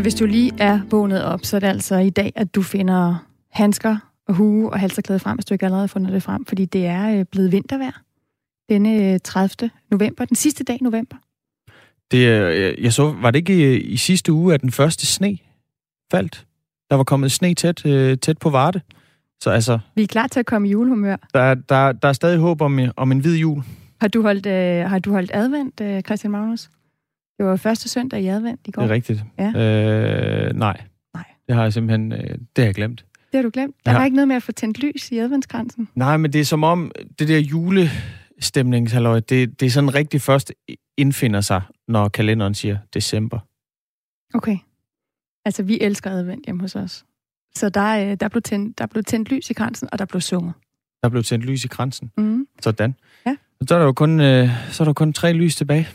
Så hvis du lige er vågnet op, så er det altså i dag, at du finder handsker og hue og halserklæde frem, hvis du ikke allerede har fundet det frem, fordi det er øh, blevet vintervejr denne 30. Øh, november, den sidste dag i november. Det, jeg så, var det ikke i, i sidste uge, at den første sne faldt? Der var kommet sne tæt, øh, tæt på Varde. Så altså... Vi er klar til at komme i julehumør. Der, der, der er stadig håb om, om en hvid jul. Har du holdt, øh, har du holdt advent, øh, Christian Magnus? Det var første søndag i advent i går. Det er rigtigt. Ja. Øh, nej. Nej. Det har jeg simpelthen øh, det har jeg glemt. Det har du glemt? Der ja. var ikke noget med at få tændt lys i adventskransen? Nej, men det er som om, det der julestemningshalløj, det, det er sådan rigtig først indfinder sig, når kalenderen siger december. Okay. Altså, vi elsker advent hjemme hos os. Så der, der, blev tændt, der blev tændt lys i kransen, og der blev sunget. Der blev tændt lys i kransen? Mm. Sådan. Ja. Så er der jo kun, øh, så er der kun tre lys tilbage.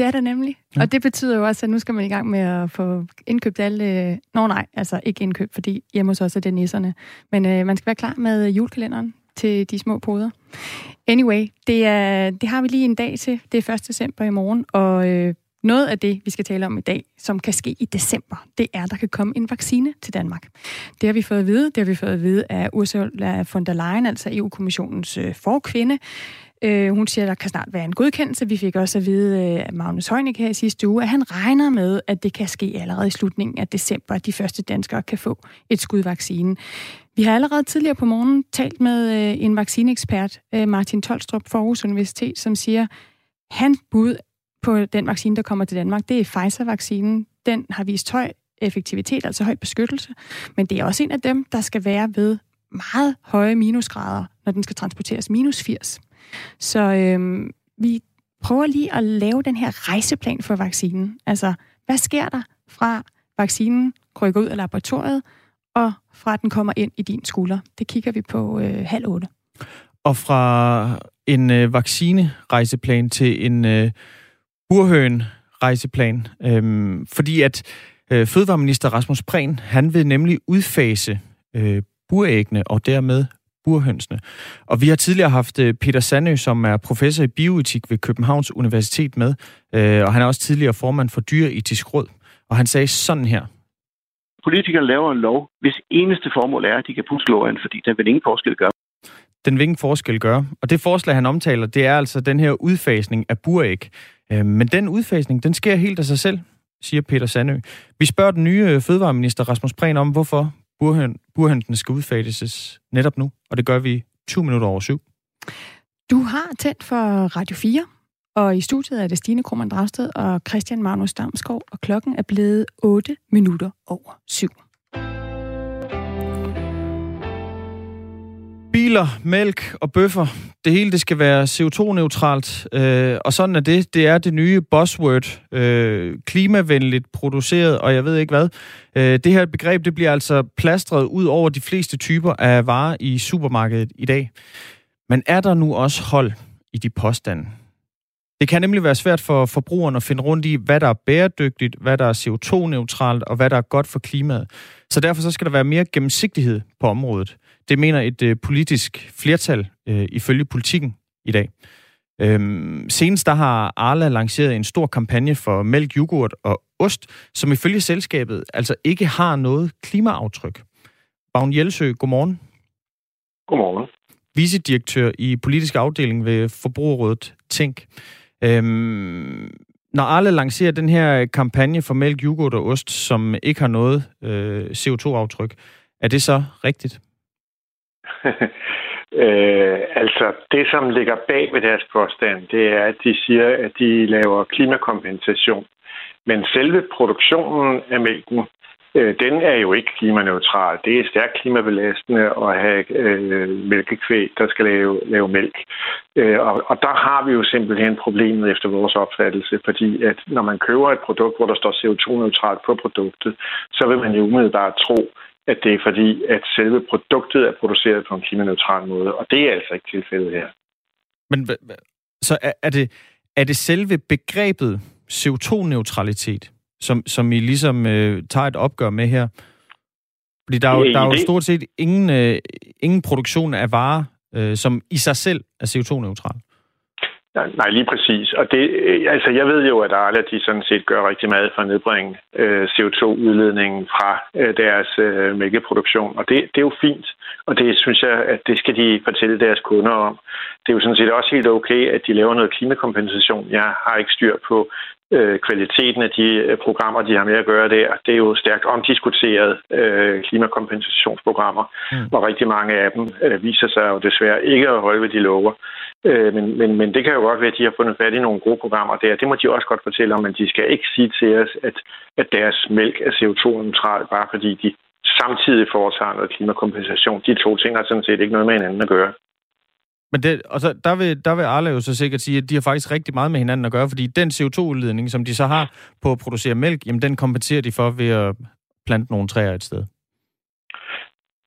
Det er der nemlig. Ja. Og det betyder jo også, at nu skal man i gang med at få indkøbt alle... Nå nej, altså ikke indkøbt, fordi hjemme hos os er det nisserne. Men øh, man skal være klar med julekalenderen til de små poder. Anyway, det, er, det har vi lige en dag til. Det er 1. december i morgen, og øh, noget af det, vi skal tale om i dag, som kan ske i december, det er, at der kan komme en vaccine til Danmark. Det har vi fået at vide. Det har vi fået at vide af Ursula von der Leyen, altså EU-kommissionens øh, forkvinde. Øh, hun siger, at der kan snart være en godkendelse. Vi fik også at vide øh, af Magnus Heunicke her i sidste uge, at han regner med, at det kan ske allerede i slutningen af december, at de første danskere kan få et skud vaccine. Vi har allerede tidligere på morgen talt med øh, en vaccineekspert, øh, Martin Tolstrup fra Aarhus Universitet, som siger, han bud på den vaccine, der kommer til Danmark, det er Pfizer-vaccinen. Den har vist høj effektivitet, altså høj beskyttelse, men det er også en af dem, der skal være ved meget høje minusgrader, når den skal transporteres minus 80. Så øh, vi prøver lige at lave den her rejseplan for vaccinen. Altså, hvad sker der fra vaccinen krykker ud af laboratoriet, og fra den kommer ind i din skulder? Det kigger vi på øh, halv otte. Og fra en øh, vaccinerejseplan til en øh, burhøn-rejseplan. Øhm, fordi at øh, Fødevareminister Rasmus Prehn, han vil nemlig udfase øh, buræggene og dermed burhønsene. Og vi har tidligere haft øh, Peter Sandø, som er professor i bioetik ved Københavns Universitet med, øh, og han er også tidligere formand for Dyreetisk Råd. Og han sagde sådan her. Politikere laver en lov, hvis eneste formål er, at de kan pusse loven, fordi den vil ingen forskel gøre. Den vil ingen forskel gøre. Og det forslag, han omtaler, det er altså den her udfasning af buræg. Øh, men den udfasning, den sker helt af sig selv, siger Peter Sandø. Vi spørger den nye fødevareminister Rasmus Prehn om, hvorfor burhøn, burhønsene skal udfases netop nu, og det gør vi 20 minutter over syv. Du har tændt for Radio 4, og i studiet er det Stine Krummernd Dragsted og Christian Magnus Damskov, og klokken er blevet 8 minutter over syv. Biler, mælk og bøffer, det hele det skal være CO2-neutralt, øh, og sådan er det. Det er det nye buzzword, øh, klimavenligt produceret, og jeg ved ikke hvad. Øh, det her begreb det bliver altså plastret ud over de fleste typer af varer i supermarkedet i dag. Men er der nu også hold i de påstande? Det kan nemlig være svært for forbrugeren at finde rundt i, hvad der er bæredygtigt, hvad der er CO2-neutralt og hvad der er godt for klimaet. Så derfor så skal der være mere gennemsigtighed på området. Det mener et øh, politisk flertal øh, ifølge politikken i dag. Øhm, senest der har Arla lanceret en stor kampagne for mælk, yoghurt og ost, som ifølge selskabet altså ikke har noget klimaaftryk. Bagn Jelsø, godmorgen. Godmorgen. Vicedirektør i politisk afdeling ved Forbrugerrådet Tænk. Øhm, når Arla lancerer den her kampagne for mælk, yoghurt og ost, som ikke har noget øh, CO2-aftryk, er det så rigtigt? øh, altså, det som ligger bag ved deres påstand, det er, at de siger, at de laver klimakompensation. Men selve produktionen af mælken, øh, den er jo ikke klimaneutral. Det er stærkt klimabelastende at have øh, mælkekvæg, der skal lave, lave mælk. Øh, og, og der har vi jo simpelthen problemet efter vores opfattelse, fordi at når man køber et produkt, hvor der står CO2-neutralt på produktet, så vil man jo umiddelbart tro, at det er fordi, at selve produktet er produceret på en klimaneutral måde, og det er altså ikke tilfældet her. Men så er, er, det, er det selve begrebet CO2-neutralitet, som, som I ligesom øh, tager et opgør med her? Fordi der er jo, der er jo stort set ingen, øh, ingen produktion af varer, øh, som i sig selv er CO2-neutral. Nej, nej, lige præcis. Og det, øh, altså, jeg ved jo, at Arla, de sådan set gør rigtig meget for at nedbringe øh, CO2-udledningen fra øh, deres øh, mælkeproduktion. Og det, det er jo fint. Og det synes jeg, at det skal de fortælle deres kunder om. Det er jo sådan set også helt okay, at de laver noget klimakompensation. Jeg har ikke styr på øh, kvaliteten af de øh, programmer, de har med at gøre der. Det er jo stærkt omdiskuteret øh, klimakompensationsprogrammer, mm. og rigtig mange af dem øh, viser sig jo desværre ikke at holde ved de lover. Øh, men, men, men det kan jo godt være, at de har fundet fat i nogle gode programmer der. Det må de også godt fortælle om, men de skal ikke sige til os, at, at deres mælk er CO2-neutral, bare fordi de samtidig foretager noget klimakompensation. De to ting har sådan set ikke noget med hinanden at gøre. Men det, og så, der, vil, der vil Arla jo så sikkert sige, at de har faktisk rigtig meget med hinanden at gøre, fordi den CO2-udledning, som de så har på at producere mælk, jamen den kompenserer de for ved at plante nogle træer et sted.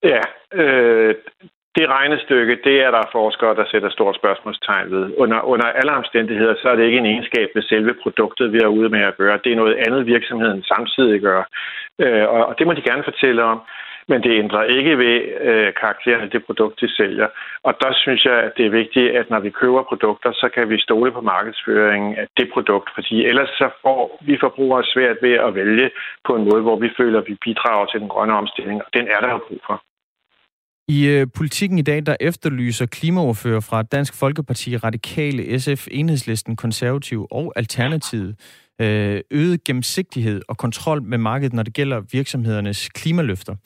Ja, øh, det regnestykke, det er der forskere, der sætter stort spørgsmålstegn ved. Under, under alle omstændigheder, så er det ikke en egenskab ved selve produktet, vi er ude med at gøre. Det er noget andet, virksomheden samtidig gør. Øh, og, og det må de gerne fortælle om men det ændrer ikke ved øh, karakteren af det produkt, de sælger. Og der synes jeg, at det er vigtigt, at når vi køber produkter, så kan vi stole på markedsføringen af det produkt, fordi ellers så får vi forbrugere svært ved at vælge på en måde, hvor vi føler, at vi bidrager til den grønne omstilling, og den er der jo brug for. I øh, politikken i dag, der efterlyser klimaordfører fra Dansk Folkeparti, Radikale, SF, Enhedslisten, Konservativ og Alternativet øh, øget gennemsigtighed og kontrol med markedet, når det gælder virksomhedernes klimaløfter.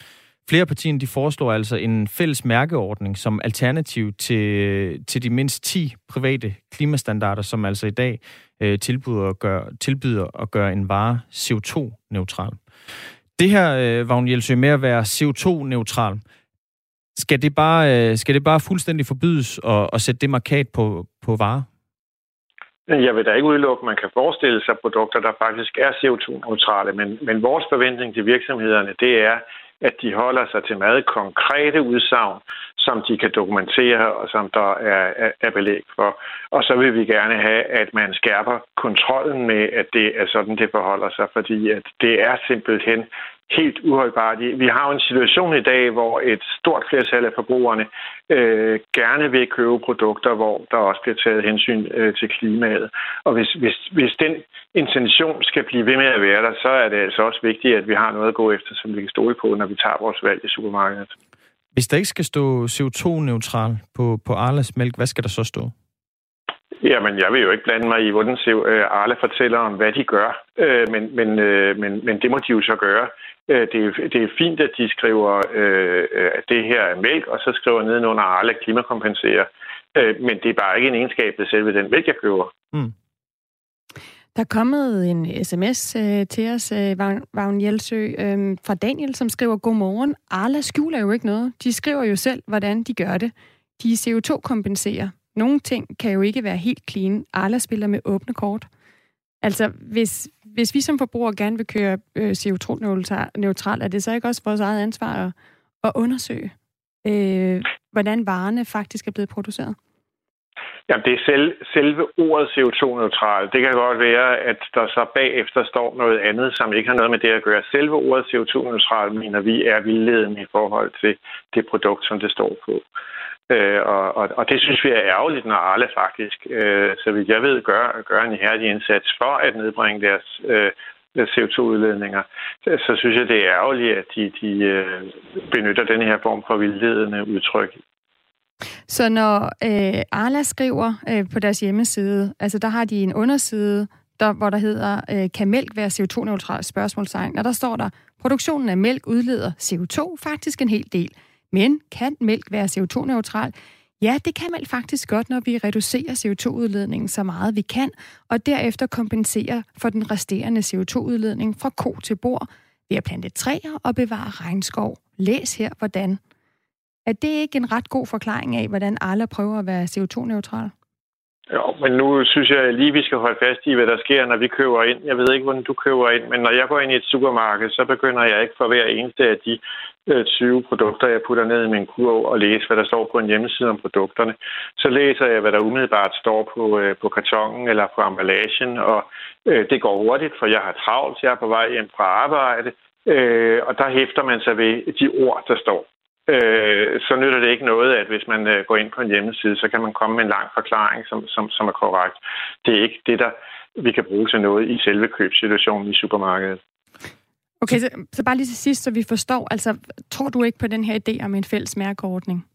Flere partier de foreslår altså en fælles mærkeordning som alternativ til, til de mindst 10 private klimastandarder, som altså i dag øh, tilbyder, at gøre, tilbyder at gøre en vare CO2-neutral. Det her, øh, Vagn Jelsø, med at være CO2-neutral, skal det bare, øh, skal det bare fuldstændig forbydes at, at sætte det markat på, på varer? Øh, jeg vil da ikke udelukke, at man kan forestille sig produkter, der faktisk er CO2-neutrale, men, men vores forventning til virksomhederne, det er, at de holder sig til meget konkrete udsagn, som de kan dokumentere og som der er, er, er belæg for. Og så vil vi gerne have, at man skærper kontrollen med, at det er sådan, det forholder sig, fordi at det er simpelthen helt uholdbart. Vi har jo en situation i dag, hvor et stort flertal af forbrugerne øh, gerne vil købe produkter, hvor der også bliver taget hensyn øh, til klimaet. Og hvis, hvis, hvis den intention skal blive ved med at være der, så er det altså også vigtigt, at vi har noget at gå efter, som vi kan stole på, når vi tager vores valg i supermarkedet. Hvis der ikke skal stå CO2-neutral på, på Arlas mælk, hvad skal der så stå? Jamen, jeg vil jo ikke blande mig i, hvordan øh, Arla fortæller om, hvad de gør. Øh, men, men, øh, men, men det må de jo så gøre. Det er, det er fint, at de skriver, at det her er mælk, og så skriver nedenunder Arla klimakompenserer. Men det er bare ikke en egenskab ved selve den mælk, jeg køber. Mm. Der er kommet en sms øh, til os, øh, Vagn Jelsø, øh, fra Daniel, som skriver, Godmorgen. Arla skjuler jo ikke noget. De skriver jo selv, hvordan de gør det. De CO2-kompenserer. Nogle ting kan jo ikke være helt clean. Arla spiller med åbne kort. Altså, hvis, hvis vi som forbrugere gerne vil køre øh, CO2-neutral, er det så ikke også vores eget ansvar at, at undersøge, øh, hvordan varerne faktisk er blevet produceret? Jamen, det er selv, selve ordet CO2-neutral. Det kan godt være, at der så bagefter står noget andet, som ikke har noget med det at gøre. Selve ordet CO2-neutral, mener vi, er vildledende i forhold til det produkt, som det står på. Øh, Øh, og, og, og det synes vi er ærgerligt, når alle faktisk, øh, så vidt jeg ved, gør, gør en ihærdig indsats for at nedbringe deres øh, CO2-udledninger, så, så synes jeg, det er ærgerligt, at de, de øh, benytter den her form for vildledende udtryk. Så når øh, Arla skriver øh, på deres hjemmeside, altså der har de en underside, der, hvor der hedder, øh, kan mælk være CO2-neutral spørgsmålstegn, og der står der, produktionen af mælk udleder CO2 faktisk en hel del. Men kan mælk være CO2-neutral? Ja, det kan man faktisk godt, når vi reducerer CO2-udledningen så meget vi kan, og derefter kompenserer for den resterende CO2-udledning fra ko til bord ved at plante træer og bevare regnskov. Læs her, hvordan. Er det ikke en ret god forklaring af, hvordan Arla prøver at være CO2-neutral? Jo, men nu synes jeg lige, vi skal holde fast i, hvad der sker, når vi køber ind. Jeg ved ikke, hvordan du køber ind, men når jeg går ind i et supermarked, så begynder jeg ikke for hver eneste af de øh, 20 produkter, jeg putter ned i min kurv og læse, hvad der står på en hjemmeside om produkterne. Så læser jeg, hvad der umiddelbart står på, øh, på kartongen eller på emballagen, og øh, det går hurtigt, for jeg har travlt, jeg er på vej hjem fra arbejde, og der hæfter man sig ved de ord, der står øh, så nytter det ikke noget, at hvis man øh, går ind på en hjemmeside, så kan man komme med en lang forklaring, som, som, som er korrekt. Det er ikke det, der vi kan bruge til noget i selve købssituationen i supermarkedet. Okay, så, så bare lige til sidst, så vi forstår, altså tror du ikke på den her idé om en fælles mærkeordning?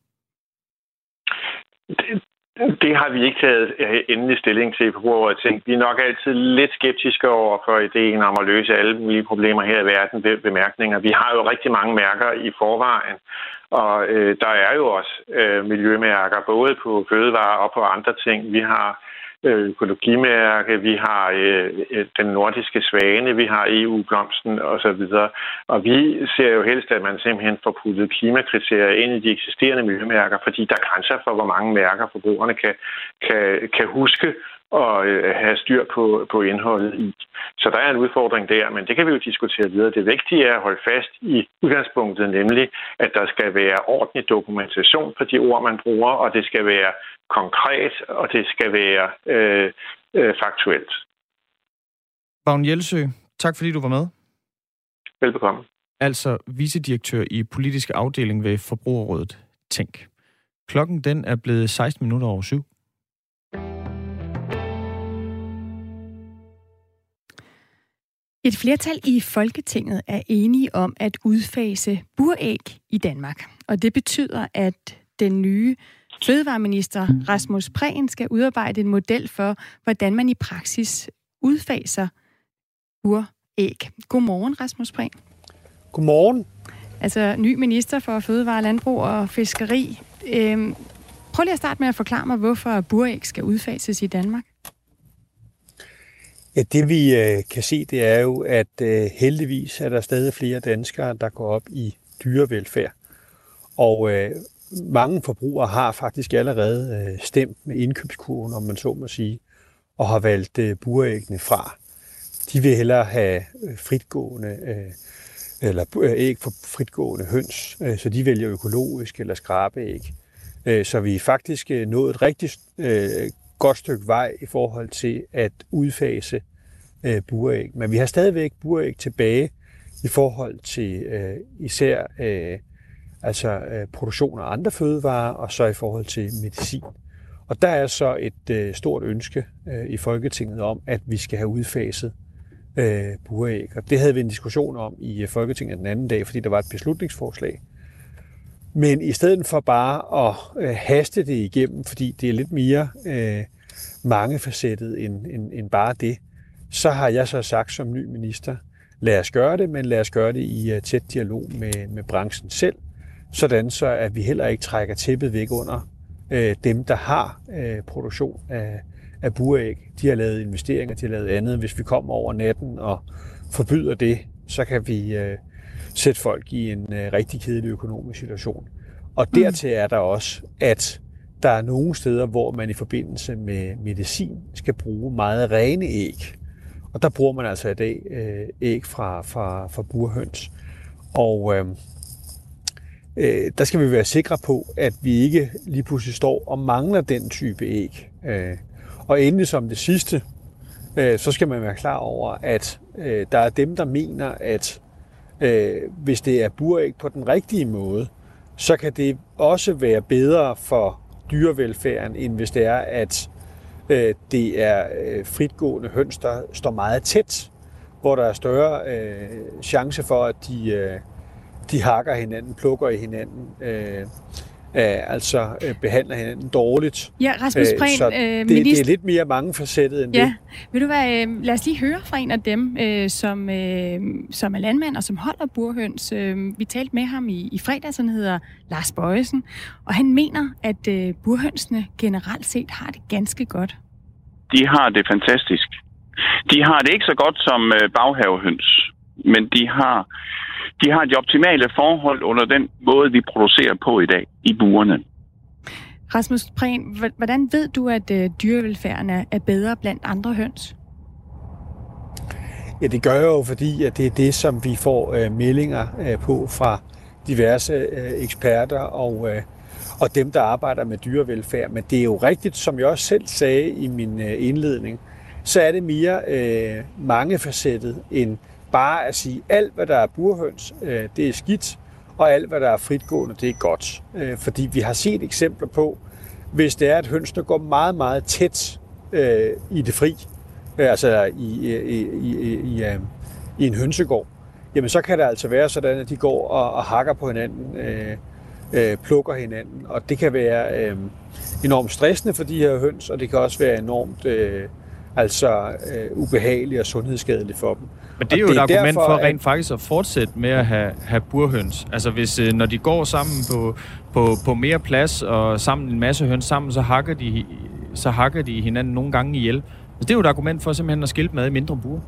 Det, det har vi ikke taget øh, endelig stilling til på ting. Vi er nok altid lidt skeptiske over for ideen om at løse alle mulige problemer her i verden ved bemærkninger. Vi har jo rigtig mange mærker i forvejen, og øh, der er jo også øh, miljømærker, både på fødevarer og på andre ting. Vi har Øh, økologimærke, vi har øh, øh, den nordiske svane, vi har EU-blomsten osv. Og vi ser jo helst, at man simpelthen får puttet klimakriterier ind i de eksisterende miljømærker, fordi der er grænser for, hvor mange mærker forbrugerne kan, kan, kan huske og øh, have styr på, på indholdet i. Så der er en udfordring der, men det kan vi jo diskutere videre. Det vigtige er at holde fast i udgangspunktet, nemlig at der skal være ordentlig dokumentation på de ord, man bruger, og det skal være konkret, og det skal være øh, øh, faktuelt. Vagn Jelsø, tak fordi du var med. Velbekomme. Altså vicedirektør i politisk afdeling ved Forbrugerrådet Tænk. Klokken den er blevet 16 minutter over syv. Et flertal i Folketinget er enige om at udfase buræg i Danmark. Og det betyder, at den nye Fødevareminister Rasmus Prehn skal udarbejde en model for, hvordan man i praksis udfaser buræg. Godmorgen, Rasmus Prehn. Godmorgen. Altså, ny minister for Fødevare, Landbrug og Fiskeri. Øhm, prøv lige at starte med at forklare mig, hvorfor buræg skal udfases i Danmark. Ja, det vi øh, kan se, det er jo, at øh, heldigvis er der stadig flere danskere, der går op i dyrevelfærd. Og øh, mange forbrugere har faktisk allerede øh, stemt med indkøbskurven, om man så må sige, og har valgt øh, buræggene fra. De vil hellere have øh, fritgående øh, eller øh, æg for fritgående høns, øh, så de vælger økologisk eller skrabeæg. Øh, så vi er faktisk øh, nået et rigtig øh, godt stykke vej i forhold til at udfase øh, buræg. Men vi har stadigvæk buræg tilbage i forhold til øh, især øh, altså øh, produktion af andre fødevarer, og så i forhold til medicin. Og der er så et øh, stort ønske øh, i Folketinget om, at vi skal have udfaset øh, buræg. Og det havde vi en diskussion om i øh, Folketinget den anden dag, fordi der var et beslutningsforslag. Men i stedet for bare at øh, haste det igennem, fordi det er lidt mere øh, mangefacettet end, end, end bare det, så har jeg så sagt som ny minister, lad os gøre det, men lad os gøre det i uh, tæt dialog med, med branchen selv, sådan så at vi heller ikke trækker tæppet væk under øh, dem, der har øh, produktion af, af buræg. De har lavet investeringer, de har lavet andet. Hvis vi kommer over natten og forbyder det, så kan vi øh, sætte folk i en øh, rigtig kedelig økonomisk situation. Og dertil er der også, at der er nogle steder, hvor man i forbindelse med medicin skal bruge meget rene æg. Og der bruger man altså i dag øh, æg fra, fra, fra burhøns. Og øh, øh, der skal vi være sikre på, at vi ikke lige pludselig står og mangler den type æg. Øh, og endelig som det sidste, øh, så skal man være klar over, at øh, der er dem, der mener, at øh, hvis det er buræg på den rigtige måde, så kan det også være bedre for dyrevelfærden, end hvis det er, at øh, det er øh, fritgående høns, der står meget tæt, hvor der er større øh, chance for, at de, øh, de hakker hinanden, plukker i hinanden, øh, øh, altså øh, behandler hinanden dårligt. Ja, Rasmus øh, Prehn, øh, det, minister... det er lidt mere mangefacettet end ja. det. Vil du være, øh, lad os lige høre fra en af dem, øh, som, øh, som er landmand og som holder burhøns. Øh, vi talte med ham i, i fredags, han hedder Lars Bøjesen, og han mener, at øh, burhønsene generelt set har det ganske godt. De har det fantastisk. De har det ikke så godt som øh, baghavehøns, men de har de har de optimale forhold under den måde, vi producerer på i dag i burene. Rasmus Prehn, hvordan ved du, at øh, dyrevelfærden er bedre blandt andre høns? Ja, det gør jeg jo, fordi at det er det, som vi får øh, meldinger øh, på fra diverse øh, eksperter og, øh, og dem, der arbejder med dyrevelfærd. Men det er jo rigtigt, som jeg også selv sagde i min øh, indledning, så er det mere øh, mangefacettet end bare at sige, alt hvad der er burhøns, øh, det er skidt, og alt, hvad der er fritgående, det er godt. Øh, fordi vi har set eksempler på, hvis det er, at hønsene går meget, meget tæt øh, i det fri, øh, altså i, i, i, i, i, øh, i en hønsegård, jamen så kan det altså være sådan, at de går og, og hakker på hinanden, øh, øh, plukker hinanden, og det kan være øh, enormt stressende for de her høns, og det kan også være enormt øh, altså øh, ubehageligt og sundhedsskadeligt for dem. Men det er jo det er et argument derfor, for rent faktisk at fortsætte med at have, have burhøns. Altså hvis, øh, når de går sammen på, på, på mere plads og sammen en masse høns sammen, så hakker de, så hakker de hinanden nogle gange ihjel. Altså, det er jo et argument for simpelthen at skilte mad i mindre bure.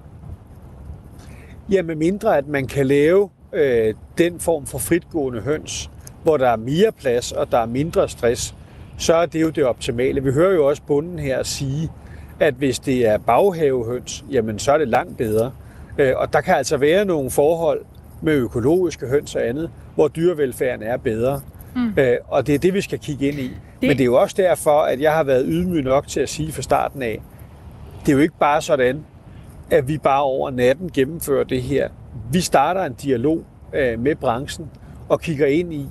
Ja, med mindre at man kan lave øh, den form for fritgående høns, hvor der er mere plads og der er mindre stress, så er det jo det optimale. Vi hører jo også bunden her sige, at hvis det er baghavehøns, jamen så er det langt bedre. Øh, og der kan altså være nogle forhold med økologiske høns og andet, hvor dyrevelfærden er bedre. Mm. Øh, og det er det, vi skal kigge ind i. Det... Men det er jo også derfor, at jeg har været ydmyg nok til at sige fra starten af, det er jo ikke bare sådan, at vi bare over natten gennemfører det her. Vi starter en dialog øh, med branchen og kigger ind i,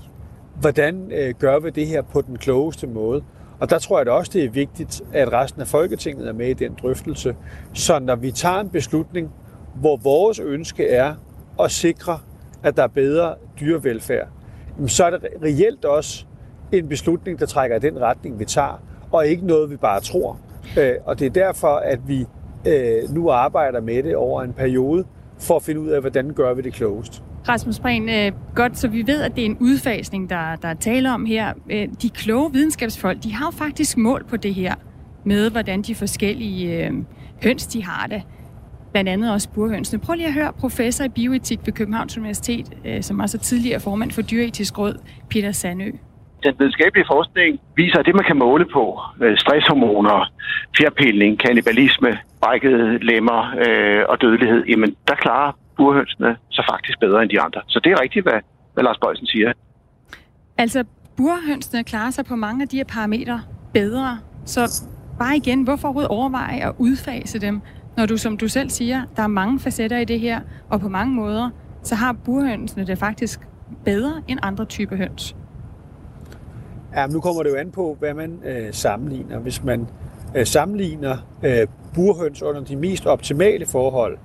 hvordan gør vi det her på den klogeste måde. Og der tror jeg da også, det er vigtigt, at resten af Folketinget er med i den drøftelse. Så når vi tager en beslutning, hvor vores ønske er at sikre, at der er bedre dyrevelfærd, så er det reelt også en beslutning, der trækker i den retning, vi tager, og ikke noget, vi bare tror. Øh, og det er derfor, at vi øh, nu arbejder med det over en periode, for at finde ud af, hvordan gør vi det klogest. Rasmus Prehn, øh, godt, så vi ved, at det er en udfasning, der, der er tale om her. Øh, de kloge videnskabsfolk, de har jo faktisk mål på det her, med hvordan de forskellige øh, høns, de har det. Blandt andet også burhønsene. Prøv lige at høre professor i bioetik ved Københavns Universitet, øh, som også er tidligere formand for Dyreetisk Råd, Peter Sandø den videnskabelige forskning viser, at det, man kan måle på, øh, stresshormoner, fjerpilning, kannibalisme, brækkede lemmer øh, og dødelighed, jamen der klarer burhønsene sig faktisk bedre end de andre. Så det er rigtigt, hvad, hvad Lars Bøjsen siger. Altså, burhønsene klarer sig på mange af de her parametre bedre. Så bare igen, hvorfor overhovedet overveje at udfase dem, når du, som du selv siger, der er mange facetter i det her, og på mange måder, så har burhønsene det faktisk bedre end andre typer høns. Ja, nu kommer det jo an på, hvad man øh, sammenligner. Hvis man øh, sammenligner øh, burhøns under de mest optimale forhold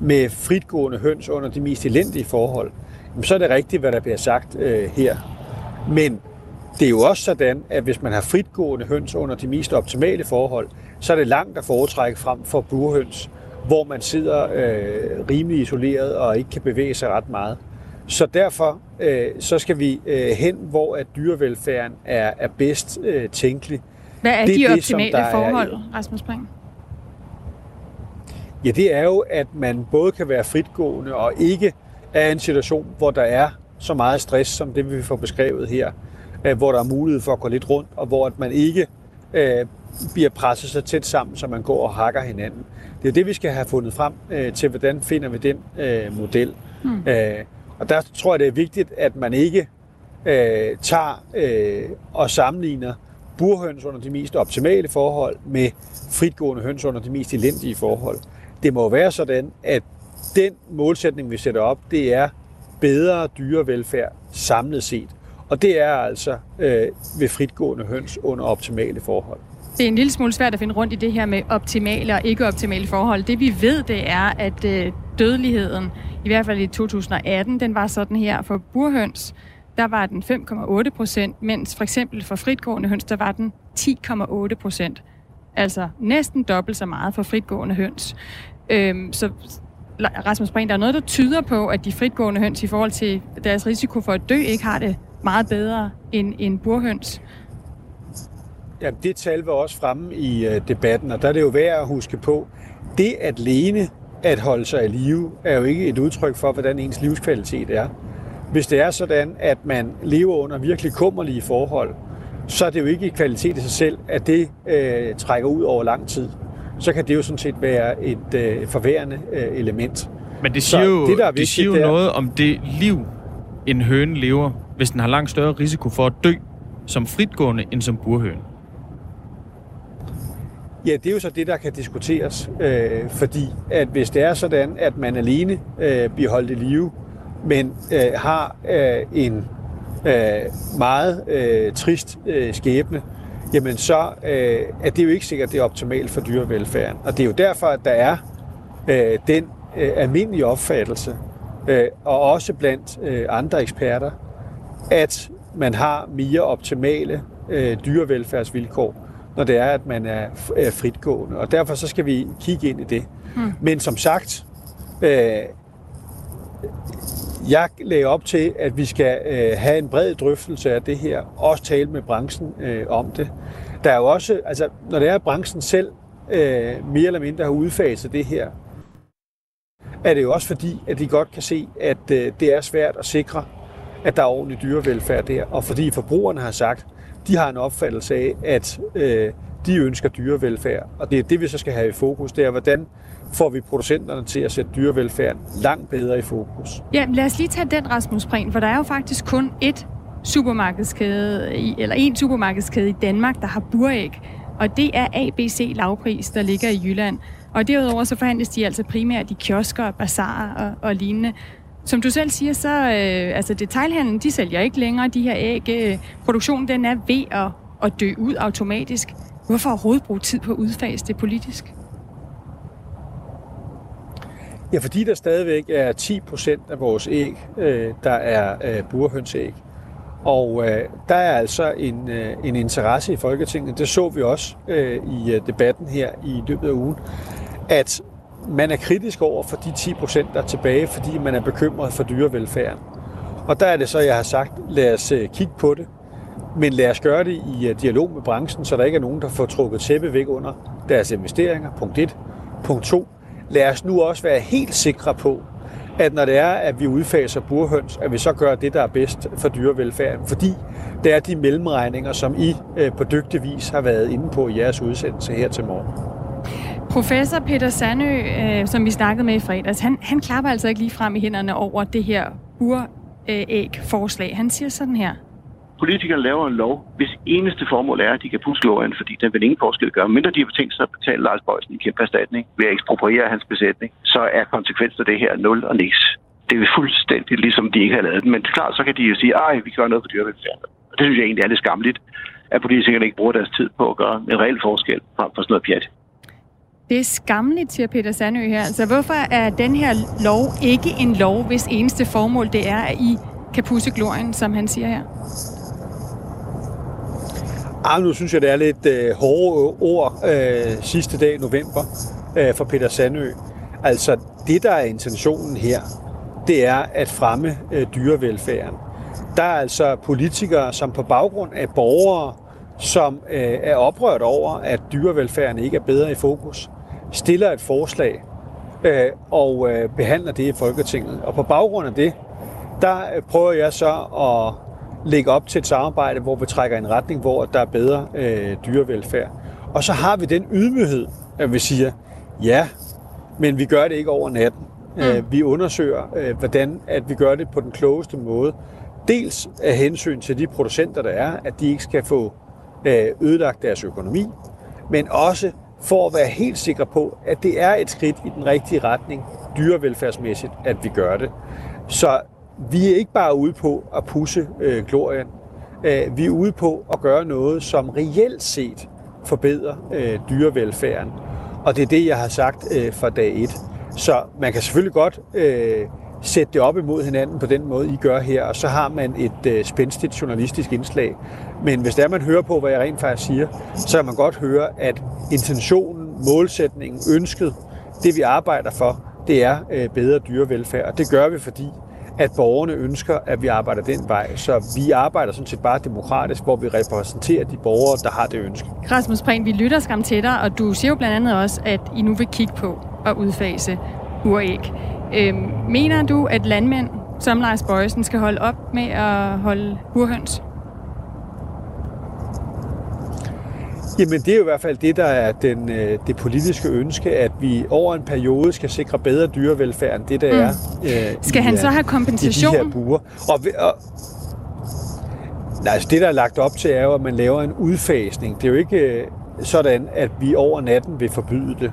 med fritgående høns under de mest elendige forhold, jamen, så er det rigtigt, hvad der bliver sagt øh, her. Men det er jo også sådan, at hvis man har fritgående høns under de mest optimale forhold, så er det langt at foretrække frem for burhøns, hvor man sidder øh, rimelig isoleret og ikke kan bevæge sig ret meget. Så derfor øh, så skal vi øh, hen, hvor at dyrevelfærden er, er bedst øh, tænkelig. Hvad er det de det, optimale forhold, er, Rasmus Brink? Ja, det er jo, at man både kan være fritgående og ikke er i en situation, hvor der er så meget stress, som det vi får beskrevet her, øh, hvor der er mulighed for at gå lidt rundt, og hvor at man ikke øh, bliver presset så tæt sammen, så man går og hakker hinanden. Det er det, vi skal have fundet frem øh, til, hvordan finder vi den øh, model. Mm. Øh, og der tror jeg, det er vigtigt, at man ikke øh, tager øh, og sammenligner burhøns under de mest optimale forhold med fritgående høns under de mest elendige forhold. Det må være sådan, at den målsætning, vi sætter op, det er bedre dyrevelfærd samlet set. Og det er altså øh, ved fritgående høns under optimale forhold. Det er en lille smule svært at finde rundt i det her med optimale og ikke optimale forhold. Det vi ved, det er, at øh, dødeligheden, i hvert fald i 2018, den var sådan her for burhøns, der var den 5,8 procent, mens for eksempel for fritgående høns, der var den 10,8 procent. Altså næsten dobbelt så meget for fritgående høns. Øhm, så Rasmus Brink, der er noget, der tyder på, at de fritgående høns i forhold til deres risiko for at dø, ikke har det meget bedre end, end burhøns. Ja, det tal var også fremme i uh, debatten, og der er det jo værd at huske på, det at lene at holde sig i live er jo ikke et udtryk for, hvordan ens livskvalitet er. Hvis det er sådan, at man lever under virkelig kummerlige forhold, så er det jo ikke kvalitet i sig selv, at det øh, trækker ud over lang tid. Så kan det jo sådan set være et øh, forværende øh, element. Men det siger jo, det, der det siger jo der, noget om det liv, en høne lever, hvis den har langt større risiko for at dø som fritgående end som burhøne. Ja, det er jo så det, der kan diskuteres, øh, fordi at hvis det er sådan, at man alene øh, bliver holdt i live men øh, har øh, en øh, meget øh, trist øh, skæbne, jamen så øh, er det jo ikke sikkert, det er optimalt for dyrevelfærden. Og det er jo derfor, at der er øh, den øh, almindelige opfattelse, øh, og også blandt øh, andre eksperter, at man har mere optimale øh, dyrevelfærdsvilkår, når det er, at man er, fritgående. Og derfor så skal vi kigge ind i det. Mm. Men som sagt, øh, jeg lagde op til, at vi skal øh, have en bred drøftelse af det her, også tale med branchen øh, om det. Der er jo også, altså når det er, at branchen selv øh, mere eller mindre har udfaset det her, er det jo også fordi, at de godt kan se, at øh, det er svært at sikre, at der er ordentlig dyrevelfærd der. Og fordi forbrugerne har sagt, de har en opfattelse af, at øh, de ønsker dyrevelfærd. Og det er det, vi så skal have i fokus, det er, hvordan får vi producenterne til at sætte dyrevelfærden langt bedre i fokus. Ja, lad os lige tage den, Rasmus Prehn, for der er jo faktisk kun ét supermarkedskæde, eller en supermarkedskæde i Danmark, der har buræg, og det er ABC Lavpris, der ligger i Jylland. Og derudover så forhandles de altså primært i kiosker, bazarer og, og lignende. Som du selv siger, så øh, altså detailhandlen, de sælger ikke længere de her æg. Øh, produktionen den er ved at, at dø ud automatisk. Hvorfor overhovedet bruge tid på at udfase det politisk? Ja, fordi der stadigvæk er 10% af vores æg, øh, der er øh, burhønsæg. Og øh, der er altså en, øh, en interesse i Folketinget, det så vi også øh, i øh, debatten her i løbet af ugen, at man er kritisk over for de 10 procent, der er tilbage, fordi man er bekymret for dyrevelfærden. Og der er det så, jeg har sagt, lad os øh, kigge på det, men lad os gøre det i øh, dialog med branchen, så der ikke er nogen, der får trukket tæppe væk under deres investeringer. Punkt 1. Punkt 2 lad os nu også være helt sikre på, at når det er, at vi udfaser burhøns, at vi så gør det, der er bedst for dyrevelfærden. Fordi det er de mellemregninger, som I øh, på dygtig vis har været inde på i jeres udsendelse her til morgen. Professor Peter Sandø, øh, som vi snakkede med i fredags, han, han klapper altså ikke lige frem i hænderne over det her buræg-forslag. Han siger sådan her politikerne laver en lov, hvis eneste formål er, at de kan puske loven, fordi den vil ingen forskel gøre. Mindre de har tænkt sig at betale Lars Bøjsen en kæmpe erstatning ved at ekspropriere hans besætning, så er konsekvensen af det her nul og niks. Det er fuldstændig ligesom de ikke har lavet den. Men klart, så kan de jo sige, at vi gør noget for dyrevelfærd. Og det synes jeg egentlig er lidt skamligt, at politikerne ikke bruger deres tid på at gøre en reel forskel frem for sådan noget pjat. Det er skamligt, siger Peter Sandø her. Altså, hvorfor er den her lov ikke en lov, hvis eneste formål det er, at I kan pusse glorien, som han siger her? Ah, nu synes jeg, det er lidt øh, hårde ord øh, sidste dag i november øh, for Peter Sandø. Altså, det der er intentionen her, det er at fremme øh, dyrevelfærden. Der er altså politikere, som på baggrund af borgere, som øh, er oprørt over, at dyrevelfærden ikke er bedre i fokus, stiller et forslag øh, og øh, behandler det i Folketinget. Og på baggrund af det, der øh, prøver jeg så at lægge op til et samarbejde, hvor vi trækker en retning, hvor der er bedre øh, dyrevelfærd. Og så har vi den ydmyghed, at vi siger, ja, men vi gør det ikke over natten. Mm. Øh, vi undersøger, øh, hvordan at vi gør det på den klogeste måde. Dels af hensyn til de producenter, der er, at de ikke skal få øh, ødelagt deres økonomi, men også for at være helt sikre på, at det er et skridt i den rigtige retning, dyrevelfærdsmæssigt, at vi gør det. Så vi er ikke bare ude på at pusse øh, glorien. Øh, vi er ude på at gøre noget, som reelt set forbedrer øh, dyrevelfærden. Og det er det, jeg har sagt øh, fra dag et. Så man kan selvfølgelig godt øh, sætte det op imod hinanden på den måde, I gør her, og så har man et øh, spændstigt journalistisk indslag. Men hvis der man hører på, hvad jeg rent faktisk siger, så kan man godt høre, at intentionen, målsætningen, ønsket, det vi arbejder for, det er øh, bedre dyrevelfærd. Og det gør vi, fordi at borgerne ønsker, at vi arbejder den vej. Så vi arbejder sådan set bare demokratisk, hvor vi repræsenterer de borgere, der har det ønske. Rasmus Prehn, vi lytter skam til dig, og du siger jo blandt andet også, at I nu vil kigge på at udfase uræg. Øhm, mener du, at landmænd som Lars Bøjsen skal holde op med at holde burhøns? Jamen det er jo i hvert fald det, der er den, øh, det politiske ønske, at vi over en periode skal sikre bedre dyrevelfærd end det, der mm. er øh, Skal i, han så have kompensation? I de her buer. Og, og, nej, altså det, der er lagt op til, er jo, at man laver en udfasning. Det er jo ikke øh, sådan, at vi over natten vil forbyde det.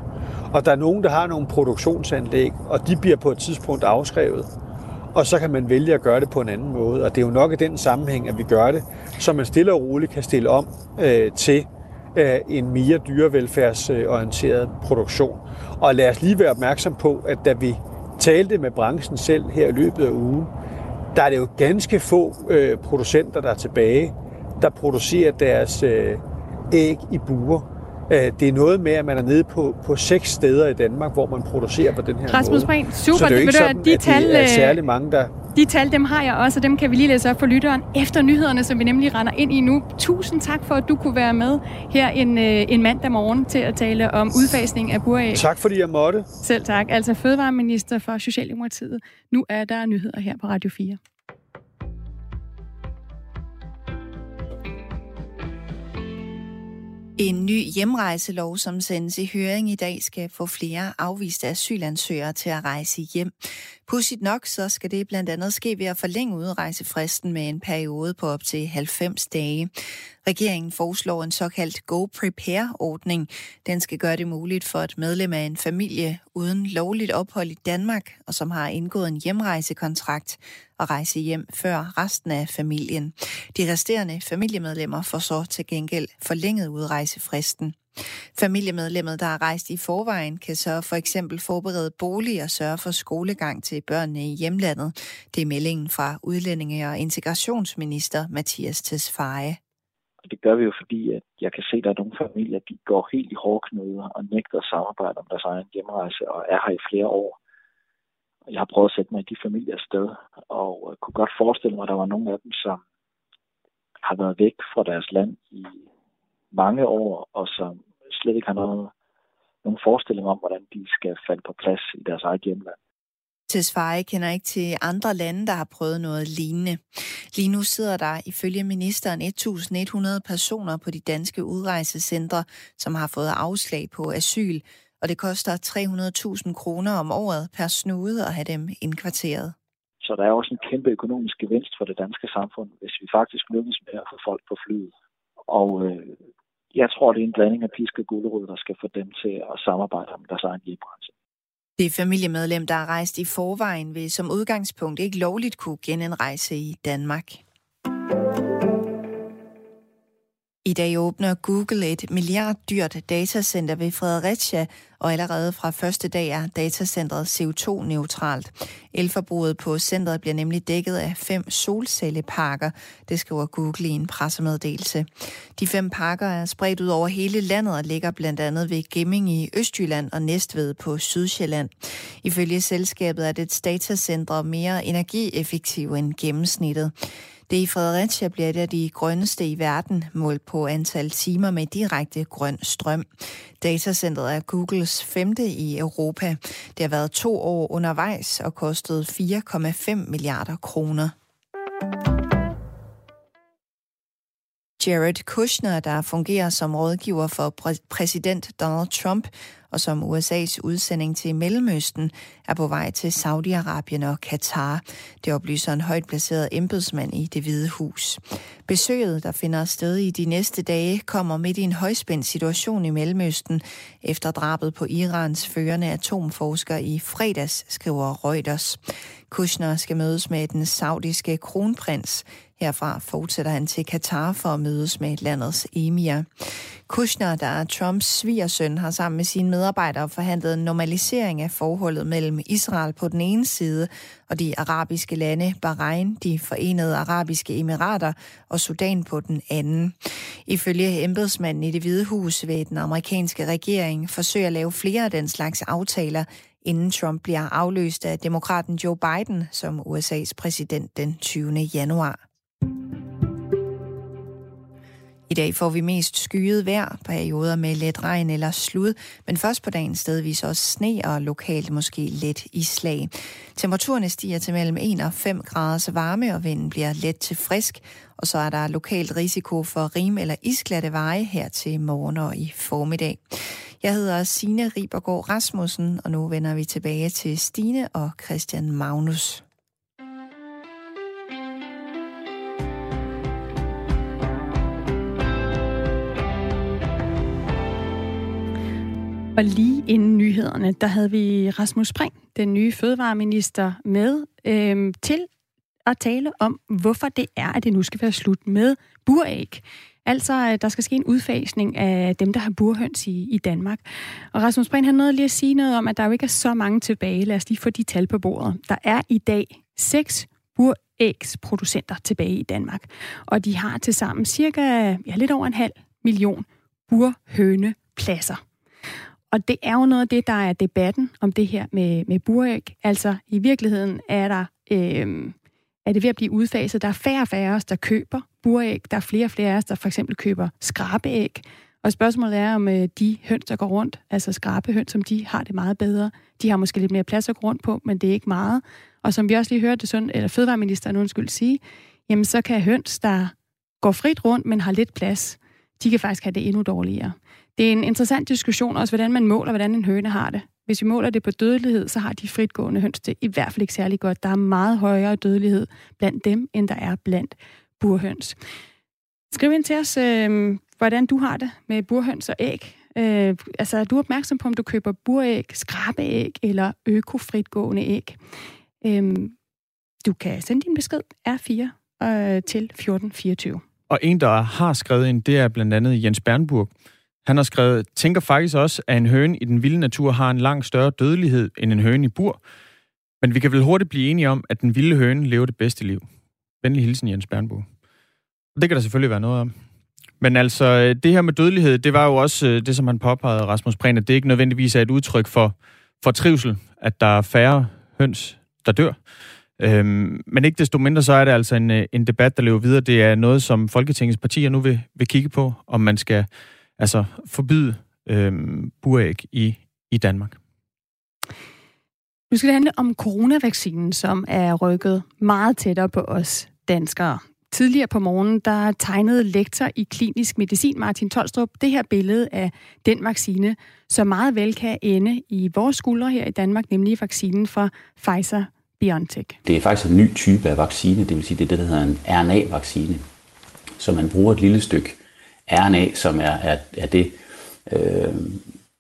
Og der er nogen, der har nogle produktionsanlæg, og de bliver på et tidspunkt afskrevet. og så kan man vælge at gøre det på en anden måde. Og det er jo nok i den sammenhæng, at vi gør det, så man stille og roligt kan stille om øh, til øh, en mere dyrevelfærdsorienteret produktion. Og lad os lige være opmærksom på, at da vi talte med branchen selv her i løbet af ugen, der er det jo ganske få øh, producenter, der er tilbage, der producerer deres øh, æg i buer. Øh, det er noget med, at man er nede på, på seks steder i Danmark, hvor man producerer på den her Rasmus måde. Breen, super. Så det er jo ikke sådan, de at tal, det er øh, særlig mange, der... De tal, dem har jeg også, og dem kan vi lige læse op for lytteren efter nyhederne, som vi nemlig render ind i nu. Tusind tak for, at du kunne være med her en, øh, en mandag morgen til at tale om udfasning af buræg. Tak fordi jeg måtte. Selv tak. Altså Fødevareminister for Socialdemokratiet. Nu er der nyheder her på Radio 4. En ny hjemrejselov, som sendes i høring i dag, skal få flere afviste asylansøgere til at rejse hjem. Pudsigt nok, så skal det blandt andet ske ved at forlænge udrejsefristen med en periode på op til 90 dage. Regeringen foreslår en såkaldt Go Prepare-ordning. Den skal gøre det muligt for et medlem af en familie uden lovligt ophold i Danmark, og som har indgået en hjemrejsekontrakt, at rejse hjem før resten af familien. De resterende familiemedlemmer får så til gengæld forlænget udrejsefristen. Familiemedlemmet, der er rejst i forvejen, kan så for eksempel forberede bolig og sørge for skolegang til børnene i hjemlandet. Det er meldingen fra udlændinge- og integrationsminister Mathias Tesfaye. Og det gør vi jo, fordi at jeg kan se, at der er nogle familier, de går helt i hårdknuder og nægter at samarbejde om deres egen hjemrejse og er her i flere år. Jeg har prøvet at sætte mig i de familiers sted, og øh, kunne godt forestille mig, at der var nogle af dem, som har været væk fra deres land i mange år, og som slet ikke har noget, nogen forestilling om, hvordan de skal falde på plads i deres eget hjemland. Tesfaye kender ikke til andre lande, der har prøvet noget lignende. Lige nu sidder der ifølge ministeren 1.100 personer på de danske udrejsecentre, som har fået afslag på asyl, og det koster 300.000 kroner om året per snude at have dem indkvarteret. Så der er også en kæmpe økonomisk gevinst for det danske samfund, hvis vi faktisk lykkes med at få folk på flyet. Og øh, jeg tror, det er en blanding af pisk og gulerod, der skal få dem til at samarbejde om deres egen hjemrejse. Det familiemedlem, der er rejst i forvejen, vil som udgangspunkt ikke lovligt kunne genindrejse i Danmark. I dag åbner Google et milliarddyrt datacenter ved Fredericia, og allerede fra første dag er datacentret CO2-neutralt. Elforbruget på centret bliver nemlig dækket af fem solcelleparker, det skriver Google i en pressemeddelelse. De fem parker er spredt ud over hele landet og ligger blandt andet ved Gemming i Østjylland og Næstved på Sydsjælland. Ifølge selskabet er det datacenter mere energieffektiv end gennemsnittet. Det i Fredericia bliver et af de grønneste i verden, målt på antal timer med direkte grøn strøm. Datacenteret er Googles femte i Europa. Det har været to år undervejs og kostet 4,5 milliarder kroner. Jared Kushner, der fungerer som rådgiver for præ- præsident Donald Trump og som USA's udsending til Mellemøsten, er på vej til Saudi-Arabien og Katar. Det oplyser en højt placeret embedsmand i det hvide hus. Besøget, der finder sted i de næste dage, kommer midt i en højspændt situation i Mellemøsten efter drabet på Irans førende atomforsker i fredags, skriver Reuters. Kushner skal mødes med den saudiske kronprins. Herfra fortsætter han til Katar for at mødes med landets emir. Kushner, der er Trumps svigersøn, har sammen med sine medarbejdere forhandlet en normalisering af forholdet mellem Israel på den ene side og de arabiske lande Bahrain, de forenede arabiske emirater og Sudan på den anden. Ifølge embedsmanden i det hvide hus vil den amerikanske regering forsøge at lave flere af den slags aftaler, inden Trump bliver afløst af demokraten Joe Biden som USA's præsident den 20. januar. I dag får vi mest skyet vejr, perioder med let regn eller slud, men først på dagen stedvis også sne og lokalt måske let islag. Temperaturen stiger til mellem 1 og 5 graders varme, og vinden bliver let til frisk, og så er der lokalt risiko for rim- eller isglatte veje her til morgen og i formiddag. Jeg hedder Signe Ribergaard Rasmussen, og nu vender vi tilbage til Stine og Christian Magnus. Og lige inden nyhederne, der havde vi Rasmus Spring, den nye fødevareminister, med øhm, til at tale om, hvorfor det er, at det nu skal være slut med buræg. Altså, øh, der skal ske en udfasning af dem, der har burhøns i, i Danmark. Og Rasmus Brink, han nåede lige at sige noget om, at der jo ikke er så mange tilbage. Lad os lige få de tal på bordet. Der er i dag seks burægsproducenter tilbage i Danmark. Og de har til sammen cirka ja, lidt over en halv million burhønepladser. Og det er jo noget af det, der er debatten om det her med, med buræg. Altså, i virkeligheden er der... Øh, er det ved at blive udfaset. Der er færre og færre os, der køber buræg. Der er flere og flere af os, der for eksempel køber skrabeæg. Og spørgsmålet er, om øh, de høns, der går rundt, altså skrabehøns, som de har det meget bedre. De har måske lidt mere plads at gå rundt på, men det er ikke meget. Og som vi også lige hørte sund, eller fødevareministeren undskyld sige, jamen så kan høns, der går frit rundt, men har lidt plads, de kan faktisk have det endnu dårligere. Det er en interessant diskussion også, hvordan man måler, hvordan en høne har det. Hvis vi måler det på dødelighed, så har de fritgående høns det i hvert fald ikke særlig godt. Der er meget højere dødelighed blandt dem, end der er blandt burhøns. Skriv ind til os, øh, hvordan du har det med burhøns og æg. Øh, altså, er du opmærksom på, om du køber buræg, skrabeæg eller økofritgående æg? Øh, du kan sende din besked R4 øh, til 1424. Og en, der har skrevet ind, det er blandt andet Jens Bernburg. Han har skrevet, tænker faktisk også, at en høne i den vilde natur har en langt større dødelighed end en høne i bur. Men vi kan vel hurtigt blive enige om, at den vilde høne lever det bedste liv. Venlig hilsen, Jens Bernburg. Det kan der selvfølgelig være noget om. Men altså, det her med dødelighed, det var jo også øh, det, som han påpegede, Rasmus Prehn, at det ikke nødvendigvis er et udtryk for, for trivsel, at der er færre høns, der dør. Øhm, men ikke desto mindre, så er det altså en, øh, en debat, der lever videre. Det er noget, som Folketingets partier nu vil, vil kigge på, om man skal altså forbyde øhm, buræg i, i Danmark. Nu skal det handle om coronavaccinen, som er rykket meget tættere på os danskere. Tidligere på morgenen, der tegnede lektor i klinisk medicin Martin Tolstrup det her billede af den vaccine, som meget vel kan ende i vores skuldre her i Danmark, nemlig vaccinen fra Pfizer BioNTech. Det er faktisk en ny type af vaccine, det vil sige, det er det, der hedder en RNA-vaccine. Så man bruger et lille stykke RNA, som er, er, er det øh,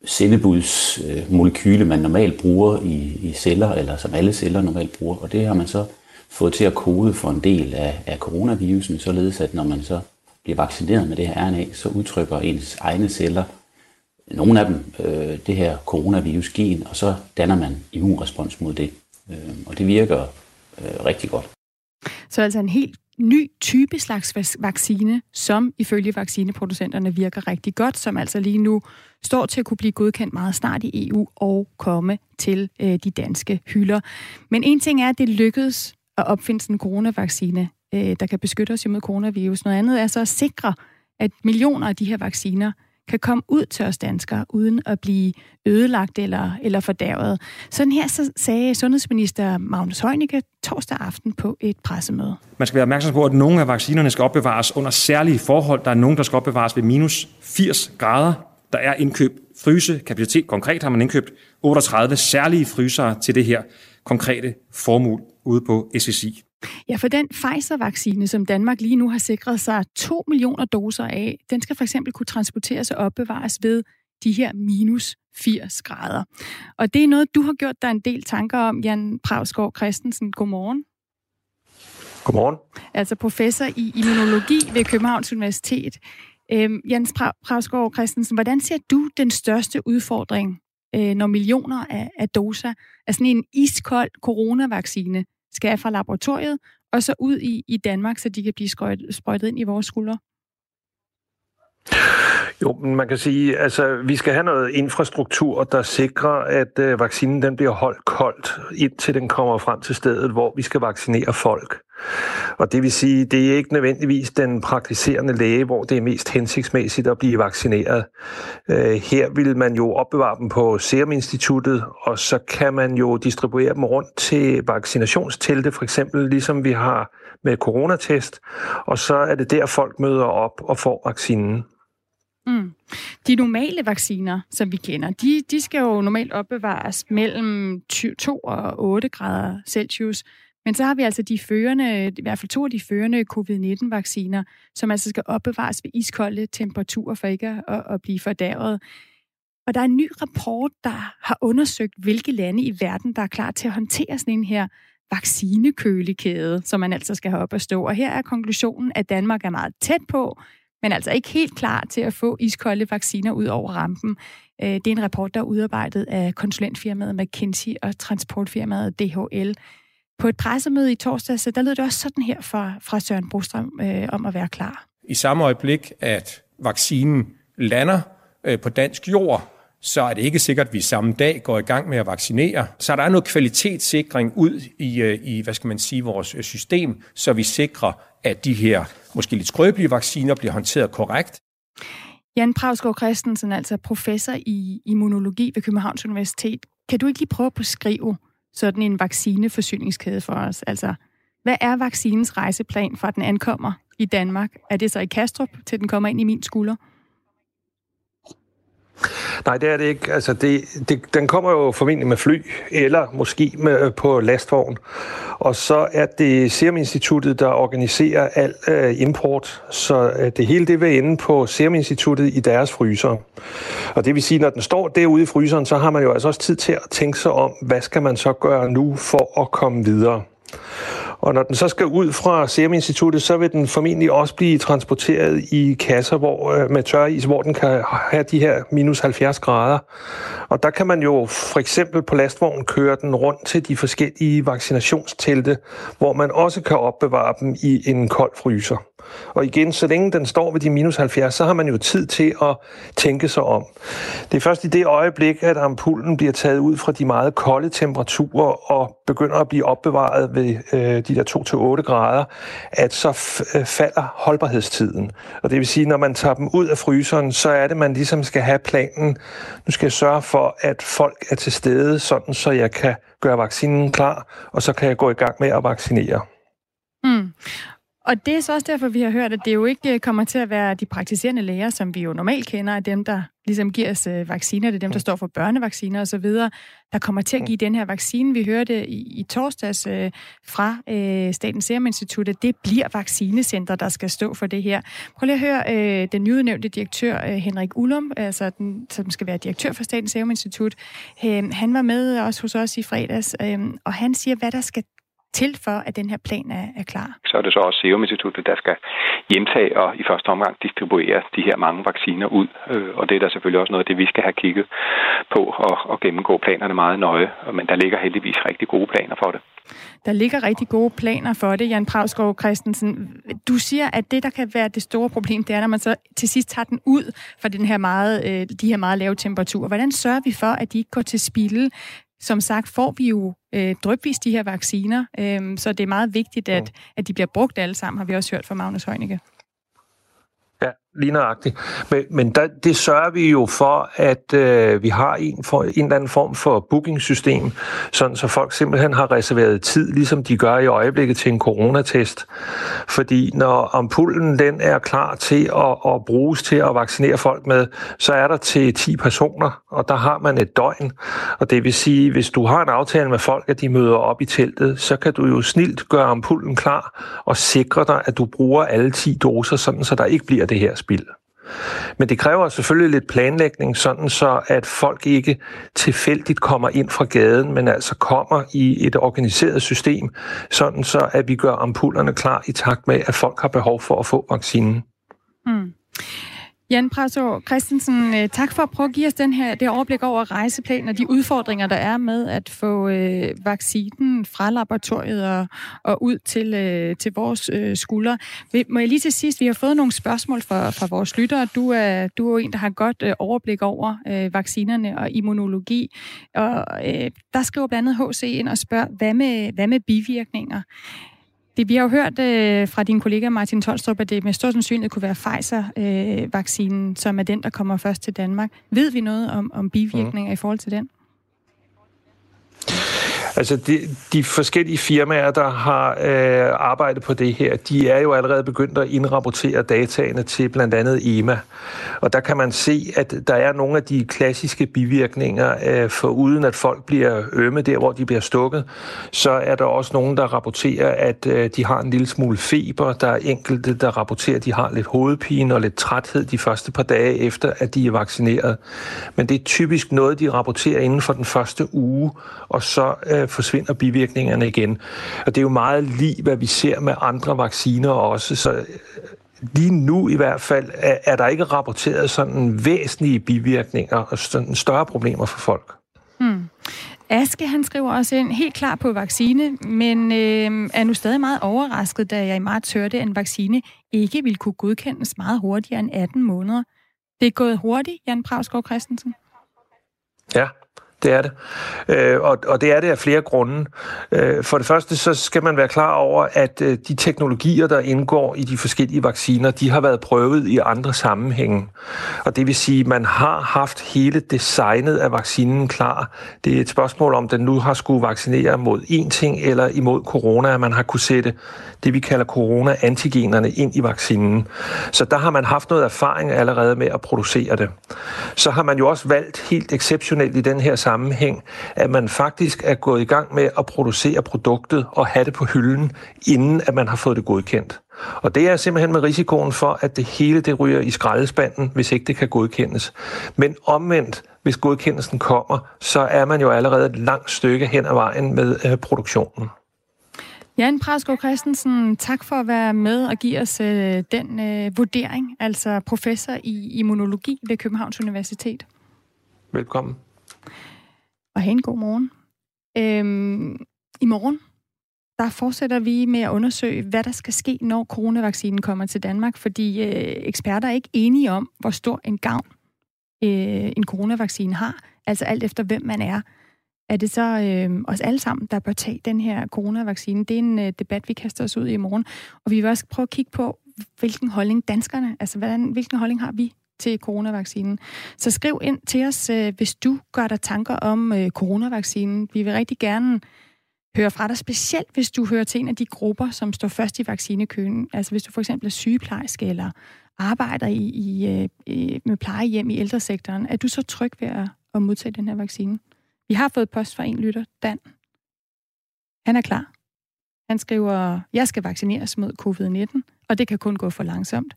sendebudsmolekyle, man normalt bruger i, i celler, eller som alle celler normalt bruger. Og det har man så fået til at kode for en del af, af coronavirusen, således at når man så bliver vaccineret med det her RNA, så udtrykker ens egne celler, nogle af dem, øh, det her coronavirus-gen, og så danner man immunrespons mod det. Øh, og det virker øh, rigtig godt. Så altså en helt ny type slags vaccine, som ifølge vaccineproducenterne virker rigtig godt, som altså lige nu står til at kunne blive godkendt meget snart i EU og komme til øh, de danske hylder. Men en ting er, at det lykkedes at opfinde sådan en coronavaccine, øh, der kan beskytte os imod coronavirus. Noget andet er så at sikre, at millioner af de her vacciner kan komme ud til os danskere, uden at blive ødelagt eller, eller fordærvet. Sådan her så sagde sundhedsminister Magnus Heunicke torsdag aften på et pressemøde. Man skal være opmærksom på, at nogle af vaccinerne skal opbevares under særlige forhold. Der er nogle, der skal opbevares ved minus 80 grader. Der er indkøbt frysekapacitet. Konkret har man indkøbt 38 særlige frysere til det her konkrete formål ude på SSI. Ja, for den Pfizer-vaccine, som Danmark lige nu har sikret sig 2 millioner doser af, den skal for eksempel kunne transporteres og opbevares ved de her minus 80 grader. Og det er noget, du har gjort dig en del tanker om, Jan Pravsgaard Christensen. Godmorgen. Godmorgen. Altså professor i immunologi ved Københavns Universitet. Øhm, Jens Pravsgaard Christensen, hvordan ser du den største udfordring, øh, når millioner af, af doser af sådan en iskold coronavaccine skal fra laboratoriet og så ud i, i Danmark, så de kan blive sprøjtet ind i vores skuldre? Jo, men man kan sige, altså vi skal have noget infrastruktur, der sikrer, at øh, vaccinen den bliver holdt koldt, indtil den kommer frem til stedet, hvor vi skal vaccinere folk. Og det vil sige, det er ikke nødvendigvis den praktiserende læge, hvor det er mest hensigtsmæssigt at blive vaccineret. Øh, her vil man jo opbevare dem på Serum Instituttet, og så kan man jo distribuere dem rundt til vaccinationstelte, for eksempel ligesom vi har med coronatest, og så er det der, folk møder op og får vaccinen. Mm. De normale vacciner, som vi kender, de, de skal jo normalt opbevares mellem 2 og 8 grader Celsius. Men så har vi altså de førende, i hvert fald to af de førende covid-19-vacciner, som altså skal opbevares ved iskolde temperaturer for ikke at, at blive fordærvet. Og der er en ny rapport, der har undersøgt, hvilke lande i verden, der er klar til at håndtere sådan en her vaccinekølekæde, som man altså skal have op at stå. Og her er konklusionen, at Danmark er meget tæt på, men altså ikke helt klar til at få iskolde vacciner ud over rampen. Øh, det er en rapport, der er udarbejdet af konsulentfirmaet McKinsey og transportfirmaet DHL. På et pressemøde i torsdag, så der lød det også sådan her fra, fra Søren Brostrøm øh, om at være klar. I samme øjeblik, at vaccinen lander øh, på dansk jord, så er det ikke sikkert, at vi samme dag går i gang med at vaccinere. Så der er noget kvalitetssikring ud i, øh, i hvad skal man sige, vores øh, system, så vi sikrer, at de her måske lidt skrøbelige vacciner bliver håndteret korrekt. Jan Pravsgaard Christensen, altså professor i immunologi ved Københavns Universitet. Kan du ikke lige prøve at beskrive sådan en vaccineforsyningskæde for os? Altså, hvad er vaccinens rejseplan fra den ankommer i Danmark? Er det så i Kastrup, til den kommer ind i min skulder? Nej, det er det ikke. Altså, det, det, den kommer jo formentlig med fly, eller måske med, øh, på lastvogn. Og så er det Serum Instituttet, der organiserer al uh, import. Så uh, det hele det vil ende på Serum Instituttet i deres fryser. Og det vil sige, når den står derude i fryseren, så har man jo altså også tid til at tænke sig om, hvad skal man så gøre nu for at komme videre. Og når den så skal ud fra Serum Instituttet, så vil den formentlig også blive transporteret i kasser hvor, øh, med tør is, hvor den kan have de her minus 70 grader. Og der kan man jo for eksempel på lastvognen køre den rundt til de forskellige vaccinationstelte, hvor man også kan opbevare dem i en kold fryser. Og igen, så længe den står ved de minus 70, så har man jo tid til at tænke sig om. Det er først i det øjeblik, at ampullen bliver taget ud fra de meget kolde temperaturer og begynder at blive opbevaret ved øh, de der 2-8 grader, at så øh, falder holdbarhedstiden. Og det vil sige, når man tager dem ud af fryseren, så er det, man ligesom skal have planen. Nu skal jeg sørge for, at folk er til stede, sådan så jeg kan gøre vaccinen klar, og så kan jeg gå i gang med at vaccinere. Mm. Og det er så også derfor, vi har hørt, at det jo ikke øh, kommer til at være de praktiserende læger, som vi jo normalt kender, af dem, der ligesom giver os øh, vacciner, det er dem, der står for børnevacciner osv., der kommer til at give den her vaccine. Vi hørte i, i torsdags øh, fra øh, Statens Serum Institut, at det bliver vaccinecenter, der skal stå for det her. Prøv lige at høre øh, den nyudnævnte direktør, øh, Henrik Ullum, altså den, som skal være direktør for Statens Serum Institut. Øh, han var med også hos os i fredags, øh, og han siger, hvad der skal til for, at den her plan er, er klar? Så er det så også Serum Instituttet, der skal hjemtage og i første omgang distribuere de her mange vacciner ud. Øh, og det er der selvfølgelig også noget af det, vi skal have kigget på og, og gennemgå planerne meget nøje. Men der ligger heldigvis rigtig gode planer for det. Der ligger rigtig gode planer for det, Jan Pravsgaard Christensen. Du siger, at det, der kan være det store problem, det er, når man så til sidst tager den ud fra den her meget, øh, de her meget lave temperaturer. Hvordan sørger vi for, at de ikke går til spilde? Som sagt får vi jo øh, drøbvis de her vacciner, øh, så det er meget vigtigt, at, at de bliver brugt alle sammen, har vi også hørt fra Magnus Heunicke. Ja, ligneragtigt. Men, men der, det sørger vi jo for, at øh, vi har en, for, en eller anden form for bookingsystem, sådan så folk simpelthen har reserveret tid, ligesom de gør i øjeblikket til en coronatest. Fordi når ampullen den er klar til at, at bruges til at vaccinere folk med, så er der til 10 personer, og der har man et døgn. Og det vil sige, hvis du har en aftale med folk, at de møder op i teltet, så kan du jo snilt gøre ampullen klar og sikre dig, at du bruger alle 10 doser, sådan så der ikke bliver det her spild. Men det kræver selvfølgelig lidt planlægning, sådan så at folk ikke tilfældigt kommer ind fra gaden, men altså kommer i et organiseret system, sådan så at vi gør ampullerne klar i takt med, at folk har behov for at få vaccinen. Mm. Jan Prasso Christensen, øh, tak for at prøve at give os den her, det overblik over rejseplanen og de udfordringer, der er med at få øh, vaccinen fra laboratoriet og, og ud til, øh, til vores øh, skuldre. Må jeg lige til sidst, vi har fået nogle spørgsmål fra, fra vores lyttere. Du er, du er en, der har godt øh, overblik over øh, vaccinerne og immunologi. Og øh, der skriver blandt andet HC ind og spørger, hvad med, hvad med bivirkninger? Vi har jo hørt øh, fra din kollega Martin Tolstrup, at det med stor sandsynlighed kunne være Pfizer-vaccinen, øh, som er den, der kommer først til Danmark. Ved vi noget om, om bivirkninger mm. i forhold til den? Altså, de, de forskellige firmaer, der har øh, arbejdet på det her, de er jo allerede begyndt at indrapportere dataene til blandt andet EMA. Og der kan man se, at der er nogle af de klassiske bivirkninger, øh, for uden at folk bliver ømme der, hvor de bliver stukket, så er der også nogen, der rapporterer, at øh, de har en lille smule feber. Der er enkelte, der rapporterer, at de har lidt hovedpine og lidt træthed de første par dage efter, at de er vaccineret. Men det er typisk noget, de rapporterer inden for den første uge, og så øh, forsvinder bivirkningerne igen. Og det er jo meget lige, hvad vi ser med andre vacciner også, så øh, lige nu i hvert fald er, er der ikke rapporteret sådan væsentlige bivirkninger og sådan større problemer for folk. Hmm. Aske, han skriver også ind, helt klar på vaccine, men øh, er nu stadig meget overrasket, da jeg i marts hørte, at en vaccine ikke ville kunne godkendes meget hurtigere end 18 måneder. Det er gået hurtigt, Jan Pravsgaard Christensen. Ja, det er det. Øh, og, og det er det af flere grunde. Øh, for det første, så skal man være klar over, at øh, de teknologier, der indgår i de forskellige vacciner, de har været prøvet i andre sammenhænge. Og det vil sige, at man har haft hele designet af vaccinen klar. Det er et spørgsmål, om den nu har skulle vaccinere mod én ting eller imod corona, at man har kunne sætte det, vi kalder corona-antigenerne ind i vaccinen. Så der har man haft noget erfaring allerede med at producere det. Så har man jo også valgt helt exceptionelt i den her sammenhæng, at man faktisk er gået i gang med at producere produktet og have det på hylden, inden at man har fået det godkendt. Og det er simpelthen med risikoen for, at det hele det ryger i skraldespanden, hvis ikke det kan godkendes. Men omvendt, hvis godkendelsen kommer, så er man jo allerede et langt stykke hen ad vejen med øh, produktionen. Jan Prasko Christensen, tak for at være med og give os øh, den øh, vurdering, altså professor i immunologi ved Københavns Universitet. Velkommen. Og have en god morgen. Øhm, I morgen, der fortsætter vi med at undersøge, hvad der skal ske, når coronavaccinen kommer til Danmark, fordi øh, eksperter er ikke enige om, hvor stor en gavn øh, en coronavaccine har, altså alt efter hvem man er. Er det så øh, os alle sammen, der bør tage den her coronavaccine? Det er en øh, debat, vi kaster os ud i i morgen. Og vi vil også prøve at kigge på, hvilken holdning danskerne, altså hvordan, hvilken holdning har vi til coronavaccinen. Så skriv ind til os, øh, hvis du gør dig tanker om øh, coronavaccinen. Vi vil rigtig gerne høre fra dig, specielt hvis du hører til en af de grupper, som står først i vaccinekøen. Altså hvis du for eksempel er sygeplejerske eller arbejder i, i, øh, i, med plejehjem i ældresektoren. Er du så tryg ved at, at modtage den her vaccine? Vi har fået post fra en lytter, Dan. Han er klar. Han skriver, jeg skal vaccineres mod covid-19, og det kan kun gå for langsomt.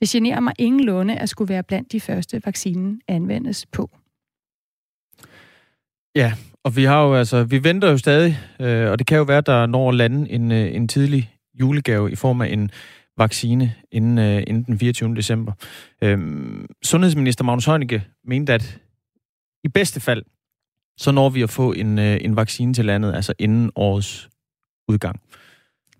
Det generer mig ingen lunde at skulle være blandt de første, vaccinen anvendes på. Ja, og vi har jo altså, vi venter jo stadig, øh, og det kan jo være, at der når at lande en, øh, en tidlig julegave i form af en vaccine inden, øh, inden den 24. december. Øh, sundhedsminister Magnus Heunicke mente, at i bedste fald, så når vi at få en, øh, en vaccine til landet, altså inden årets udgang.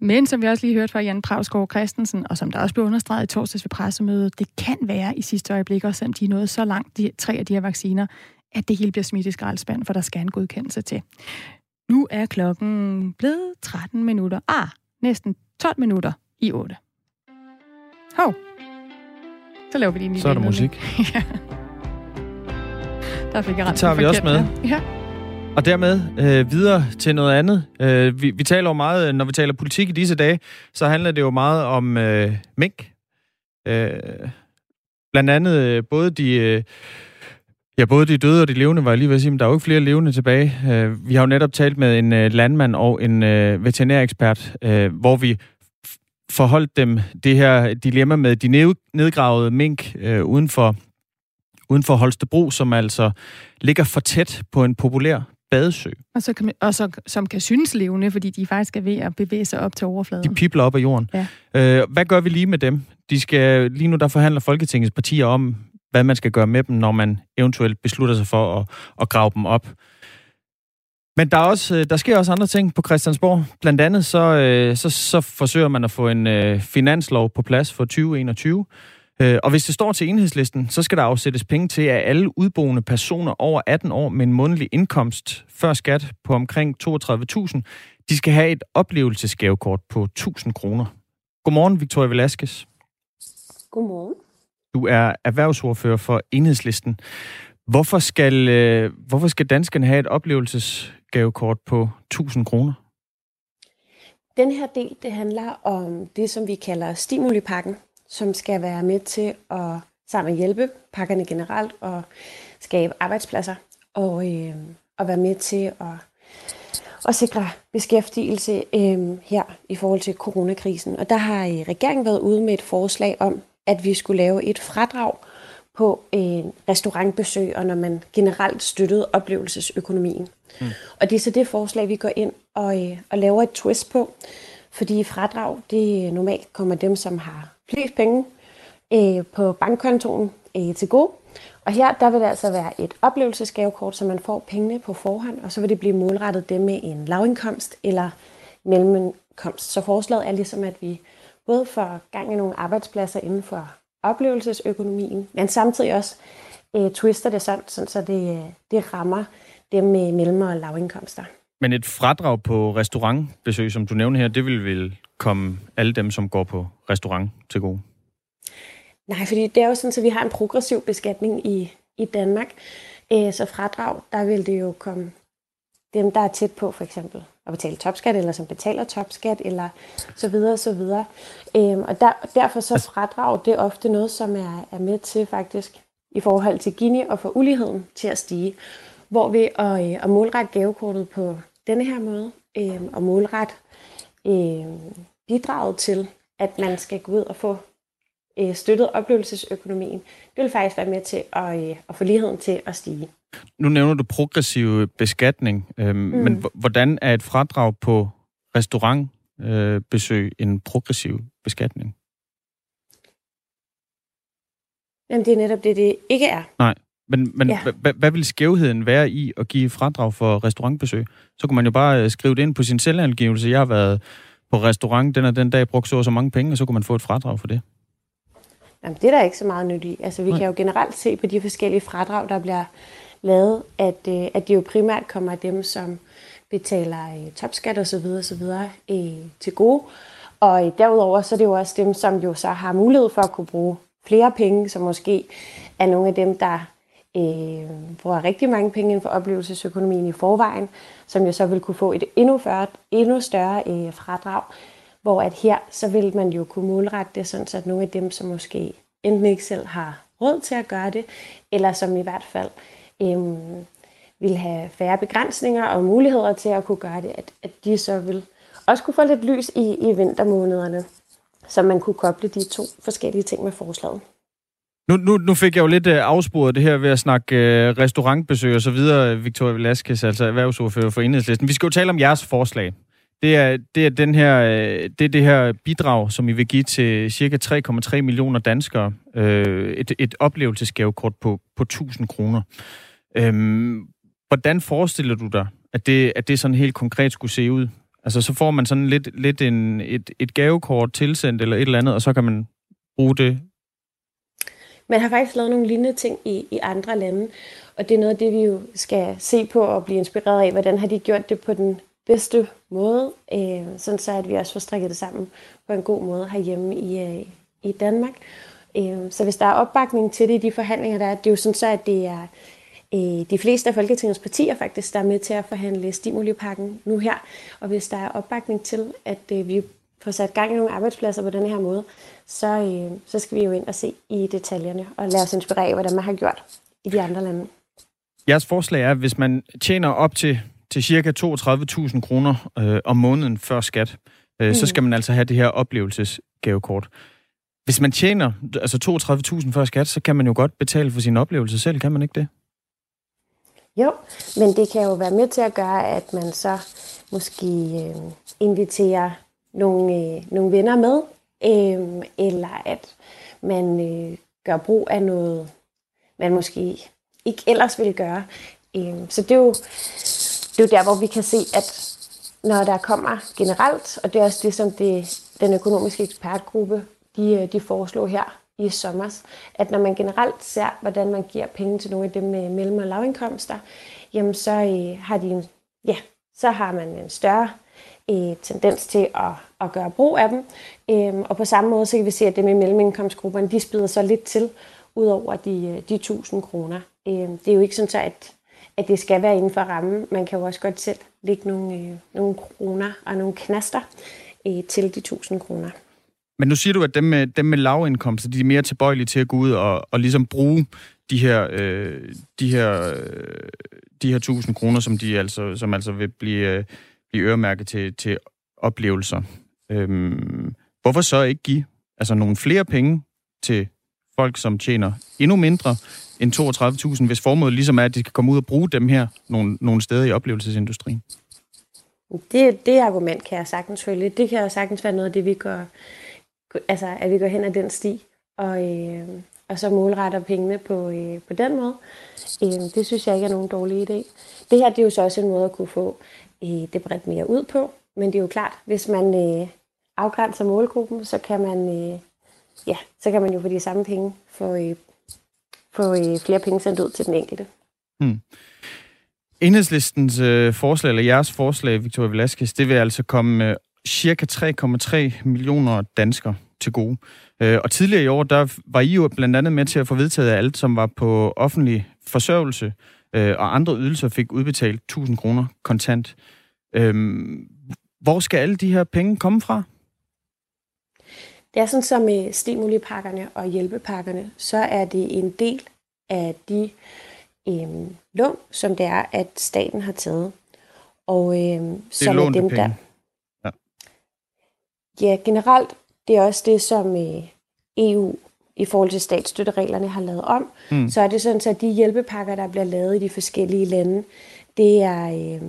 Men som vi også lige hørte fra Jan Pravsgaard Christensen, og som der også blev understreget i torsdags ved pressemødet, det kan være i sidste øjeblik, også selvom de er nået så langt, de tre af de her vacciner, at det hele bliver smidt i skraldespand, for der skal en godkendelse til. Nu er klokken blevet 13 minutter. Ah, næsten 12 minutter i 8. Hov. Så laver vi lige en Så er der musik. ja. Der fik jeg ret. Det tager vi også med. Ja. Og dermed øh, videre til noget andet. Øh, vi, vi taler jo meget, øh, når vi taler politik i disse dage, så handler det jo meget om øh, mink. Øh, blandt andet øh, både de... Øh, Ja, både de døde og de levende, var jeg lige ved at sige, men der er jo ikke flere levende tilbage. Øh, vi har jo netop talt med en øh, landmand og en øh, veterinærekspert, øh, hvor vi forholdt dem det her dilemma med de nedgravede mink øh, uden for uden for Holstebro, som altså ligger for tæt på en populær badesø. Og, så kan, og så, som kan synes levende, fordi de faktisk er ved at bevæge sig op til overfladen. De pipler op af jorden. Ja. Øh, hvad gør vi lige med dem? De skal, lige nu der forhandler Folketingets partier om, hvad man skal gøre med dem, når man eventuelt beslutter sig for at, at grave dem op. Men der, er også, øh, der sker også andre ting på Christiansborg. Blandt andet så, øh, så, så forsøger man at få en øh, finanslov på plads for 2021. Og hvis det står til enhedslisten, så skal der afsættes penge til, at alle udboende personer over 18 år med en månedlig indkomst før skat på omkring 32.000, de skal have et oplevelsesgavekort på 1.000 kroner. Godmorgen, Victoria Velasquez. Godmorgen. Du er erhvervsordfører for Enhedslisten. Hvorfor skal, øh, hvorfor skal danskerne have et oplevelsesgavekort på 1000 kroner? Den her del, det handler om det, som vi kalder stimulipakken, som skal være med til at sammen hjælpe pakkerne generelt og skabe arbejdspladser og, øh, og være med til at, at sikre beskæftigelse øh, her i forhold til coronakrisen. Og der har øh, regeringen været ude med et forslag om, at vi skulle lave et fradrag på øh, restaurantbesøg, og når man generelt støttede oplevelsesøkonomien. Mm. Og det er så det forslag, vi går ind og, øh, og laver et twist på, fordi fradrag, det normalt kommer dem, som har flest penge øh, på bankkontoen øh, til gode. Og her der vil det altså være et oplevelsesgavekort, så man får pengene på forhånd, og så vil det blive målrettet dem med en lavindkomst eller mellemindkomst. Så forslaget er ligesom, at vi både får gang i nogle arbejdspladser inden for oplevelsesøkonomien, men samtidig også øh, twister det sådan, sådan så det, øh, det rammer dem med mellem- og lavindkomster. Men et fradrag på restaurantbesøg, som du nævner her, det vil vel komme alle dem, som går på restaurant til gode? Nej, fordi det er jo sådan, at vi har en progressiv beskatning i, i Danmark. Øh, så fradrag, der vil det jo komme dem, der er tæt på for eksempel at betale topskat, eller som betaler topskat, eller så videre, så videre. Øhm, og der, derfor så altså- fradrag, det er ofte noget, som er, er med til faktisk i forhold til Gini og for uligheden til at stige. Hvor ved at, øh, at målrette gavekortet på denne her måde, øh, og målrette øh, bidraget til, at man skal gå ud og få øh, støttet oplevelsesøkonomien, det vil faktisk være med til at, øh, at få ligheden til at stige. Nu nævner du progressiv beskatning, øh, mm. men hvordan er et fradrag på restaurantbesøg øh, en progressiv beskatning? Jamen, det er netop det, det ikke er. Nej, men, men ja. hvad vil skævheden være i at give fradrag for restaurantbesøg? Så kunne man jo bare øh, skrive det ind på sin selvangivelse. Jeg har været på restaurant den og den dag, brugt så og så mange penge, og så kunne man få et fradrag for det. Jamen, det er der ikke så meget nyt i. Altså, vi Nej. kan jo generelt se på de forskellige fradrag, der bliver lavet, at, øh, at det jo primært kommer af dem, som betaler øh, topskat og så videre, så videre øh, til gode. Og øh, derudover så er det jo også dem, som jo så har mulighed for at kunne bruge flere penge, som måske er nogle af dem, der øh, bruger rigtig mange penge inden for oplevelsesøkonomien i forvejen, som jo så vil kunne få et endnu, før, endnu større øh, fradrag, hvor at her, så vil man jo kunne målrette det, sådan at nogle af dem, som måske enten ikke selv har råd til at gøre det, eller som i hvert fald øh, vil have færre begrænsninger og muligheder til at kunne gøre det, at, at de så vil også kunne få lidt lys i, i vintermånederne, så man kunne koble de to forskellige ting med forslaget. Nu, nu, nu fik jeg jo lidt øh, afsporet det her ved at snakke øh, restaurantbesøg og så videre, Victoria Velasquez, altså erhvervsordfører for Enhedslisten. Vi skal jo tale om jeres forslag. Det er, det er, den her, øh, det, er det her bidrag, som I vil give til cirka 3,3 millioner danskere. Øh, et, et oplevelsesgavekort på, på 1000 kroner. Øhm, hvordan forestiller du dig, at det, at det sådan helt konkret skulle se ud? Altså, så får man sådan lidt, lidt en, et, et gavekort tilsendt eller et eller andet, og så kan man bruge det man har faktisk lavet nogle lignende ting i, i andre lande, og det er noget af det, vi jo skal se på og blive inspireret af. Hvordan har de gjort det på den bedste måde, øh, sådan så at vi også får strikket det sammen på en god måde herhjemme i, øh, i Danmark. Øh, så hvis der er opbakning til det i de forhandlinger, der er, det er jo sådan så, at det er øh, de fleste af Folketingets partier faktisk, der er med til at forhandle stimulipakken nu her. Og hvis der er opbakning til, at øh, vi får sat gang i nogle arbejdspladser på den her måde, så, øh, så skal vi jo ind og se i detaljerne og lade os inspirere af, hvordan man har gjort i de andre lande. Jeres forslag er, at hvis man tjener op til til cirka 32.000 kroner øh, om måneden før skat, øh, mm. så skal man altså have det her oplevelsesgavekort. Hvis man tjener altså 32.000 før skat, så kan man jo godt betale for sin oplevelse selv, kan man ikke det? Jo, men det kan jo være med til at gøre, at man så måske øh, inviterer nogle, øh, nogle venner med, øh, eller at man øh, gør brug af noget, man måske ikke ellers ville gøre. Øh, så det er jo det er jo der, hvor vi kan se, at når der kommer generelt, og det er også det, som det, den økonomiske ekspertgruppe de, øh, de foreslår her i sommer, at når man generelt ser, hvordan man giver penge til nogle af dem med mellem- og lavindkomster, jamen så øh, har de en, ja, så har man en større øh, tendens til at, at gøre brug af dem. Øh, og på samme måde så kan vi se, at det med mellemindkomstgrupperne, de spider så lidt til, ud over de, øh, de 1000 kroner. Øh, det er jo ikke sådan, så at, at det skal være inden for rammen. Man kan jo også godt selv lægge nogle, øh, nogle kroner og nogle knaster øh, til de 1000 kroner. Men nu siger du, at dem med, dem med lavindkomster, de er mere tilbøjelige til at gå ud og, og ligesom bruge de her, øh, de her, øh, de her 1000 kroner, som, de altså, som altså vil blive, øh, blive øremærket til, til oplevelser. Øhm, hvorfor så ikke give altså nogle flere penge til folk, som tjener endnu mindre end 32.000, hvis formålet ligesom er, at de skal komme ud og bruge dem her nogle, nogle steder i oplevelsesindustrien? Det, det argument kan jeg sagtens følge. Det kan jeg sagtens være noget af det, vi går, altså at vi går hen ad den sti, og, øh, og så målretter pengene på, øh, på den måde. Øh, det synes jeg ikke er nogen dårlig idé. Det her det er jo så også en måde at kunne få øh, det bredt mere ud på, men det er jo klart, hvis man øh, afgrænser målgruppen, så kan man, øh, ja, så kan man jo for de samme penge få, øh, få øh, flere penge sendt ud til den enkelte. Hmm. Enhedslistens øh, forslag, eller jeres forslag, Victoria Velasquez, det vil altså komme øh, cirka 3,3 millioner danskere til gode. Øh, og tidligere i år, der var I jo blandt andet med til at få vedtaget, at alt, som var på offentlig forsørgelse øh, og andre ydelser, fik udbetalt 1000 kroner kontant. Øh, hvor skal alle de her penge komme fra? Det er sådan, som med stimulipakkerne og hjælpepakkerne, så er det en del af de øh, lån, som det er, at staten har taget. Og øh, som er dem, der... Ja. ja, generelt, det er også det, som øh, EU i forhold til statsstøttereglerne har lavet om. Mm. Så er det sådan, at de hjælpepakker, der bliver lavet i de forskellige lande, det er, øh,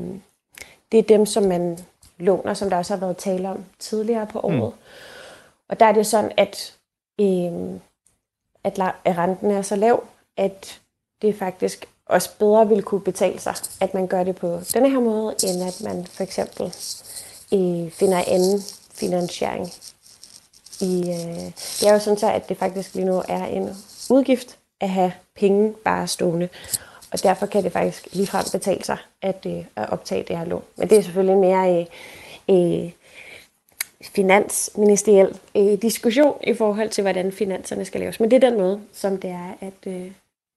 det er dem, som man låner, som der også har været tale om tidligere på året. Mm. Og der er det sådan, at, øh, at renten er så lav, at det faktisk også bedre vil kunne betale sig, at man gør det på denne her måde, end at man for eksempel øh, finder anden finansiering. I, øh, det er jo sådan så, at det faktisk lige nu er en udgift at have penge bare stående. Og derfor kan det faktisk ligefrem betale sig at, øh, at optage det her lån. Men det er selvfølgelig en mere øh, øh, finansministeriel øh, diskussion i forhold til, hvordan finanserne skal laves. Men det er den måde, som det er, at, øh,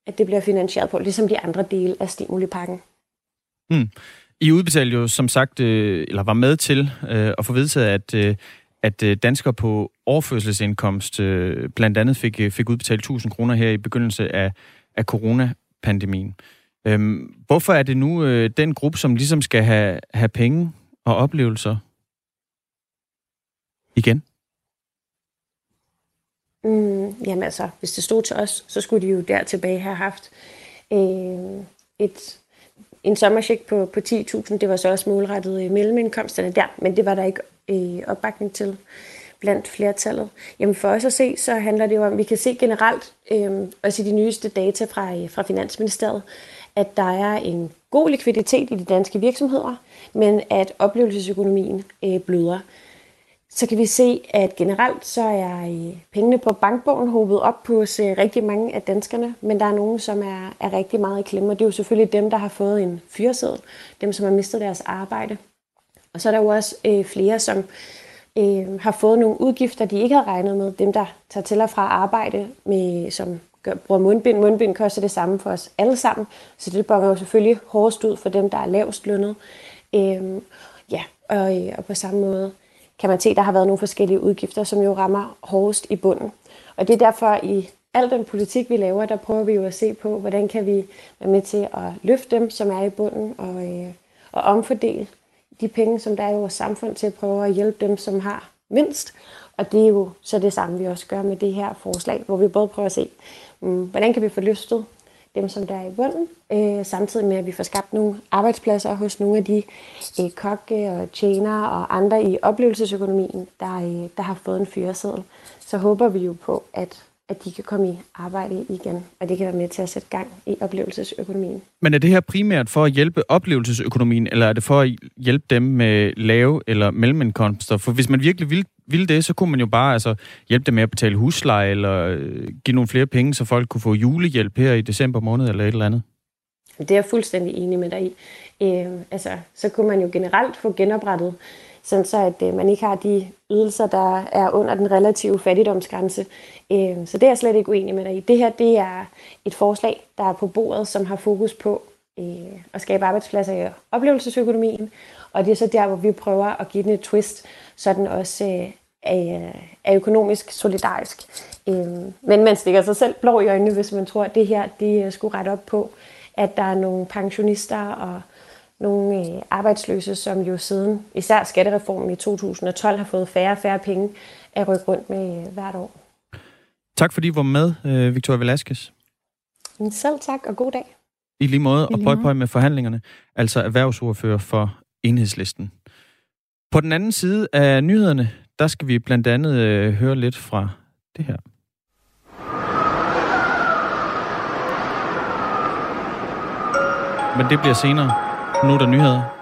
at det bliver finansieret på, ligesom de andre dele af stimulipakken. Mm. I udbetalte jo som sagt, øh, eller var med til øh, at få vedtaget, at, øh, at øh, danskere på overførselsindkomst øh, blandt andet fik, øh, fik udbetalt 1000 kroner her i begyndelse af, af coronapandemien. Øhm, hvorfor er det nu øh, den gruppe, som ligesom skal have, have penge og oplevelser igen? Mm, jamen altså, hvis det stod til os, så skulle de jo der tilbage have haft øh, et, en sommercheck på, på 10.000. Det var så også målrettet i mellemindkomsterne der, men det var der ikke øh, opbakning til blandt flertallet. Jamen for os at se, så handler det jo om, vi kan se generelt, øh, også i de nyeste data fra, øh, fra Finansministeriet, at der er en god likviditet i de danske virksomheder, men at oplevelsesøkonomien øh, bløder så kan vi se, at generelt så er øh, pengene på bankbogen hobet op på øh, rigtig mange af danskerne, men der er nogen, som er, er rigtig meget i klemme, og det er jo selvfølgelig dem, der har fået en fyreseddel, dem, som har mistet deres arbejde. Og så er der jo også øh, flere, som øh, har fået nogle udgifter, de ikke havde regnet med. Dem, der tager til og fra arbejde, med, som gør, bruger mundbind. Mundbind koster det samme for os alle sammen, så det bonger jo selvfølgelig hårdest ud for dem, der er lavest lønnet. Øh, ja, og, øh, og på samme måde kan man se, at der har været nogle forskellige udgifter, som jo rammer hårdest i bunden. Og det er derfor i al den politik, vi laver, der prøver vi jo at se på, hvordan kan vi være med til at løfte dem, som er i bunden, og, øh, og omfordele de penge, som der er i vores samfund, til at prøve at hjælpe dem, som har mindst. Og det er jo så det samme, vi også gør med det her forslag, hvor vi både prøver at se, mm, hvordan kan vi få løftet dem, som der er i bunden, øh, samtidig med, at vi får skabt nogle arbejdspladser hos nogle af de øh, kokke og tjenere og andre i oplevelsesøkonomien, der, øh, der har fået en fyreseddel. Så håber vi jo på, at at de kan komme i arbejde igen, og det kan være med til at sætte gang i oplevelsesøkonomien. Men er det her primært for at hjælpe oplevelsesøkonomien, eller er det for at hjælpe dem med lave eller mellemindkomster? For hvis man virkelig vil, vil det, så kunne man jo bare altså, hjælpe dem med at betale husleje, eller øh, give nogle flere penge, så folk kunne få julehjælp her i december måned, eller et eller andet. Det er jeg fuldstændig enig med dig i. Øh, altså, så kunne man jo generelt få genoprettet sådan så at øh, man ikke har de ydelser, der er under den relative fattigdomsgrænse. Øh, så det er jeg slet ikke uenig med dig i. Det her det er et forslag, der er på bordet, som har fokus på øh, at skabe arbejdspladser i oplevelsesøkonomien, og det er så der, hvor vi prøver at give den et twist, så den også øh, er, øh, er økonomisk solidarisk. Øh, men man stikker sig selv blå i øjnene, hvis man tror, at det her det øh, skulle rette op på, at der er nogle pensionister og nogle øh, arbejdsløse, som jo siden især skattereformen i 2012 har fået færre og færre penge at rykke rundt med øh, hvert år. Tak fordi I var med, øh, Victoria Velasquez. Selv tak, og god dag. I lige måde, og pøj pøj med forhandlingerne, altså erhvervsordfører for enhedslisten. På den anden side af nyhederne, der skal vi blandt andet øh, høre lidt fra det her. Men det bliver senere. Nu er der nyheder.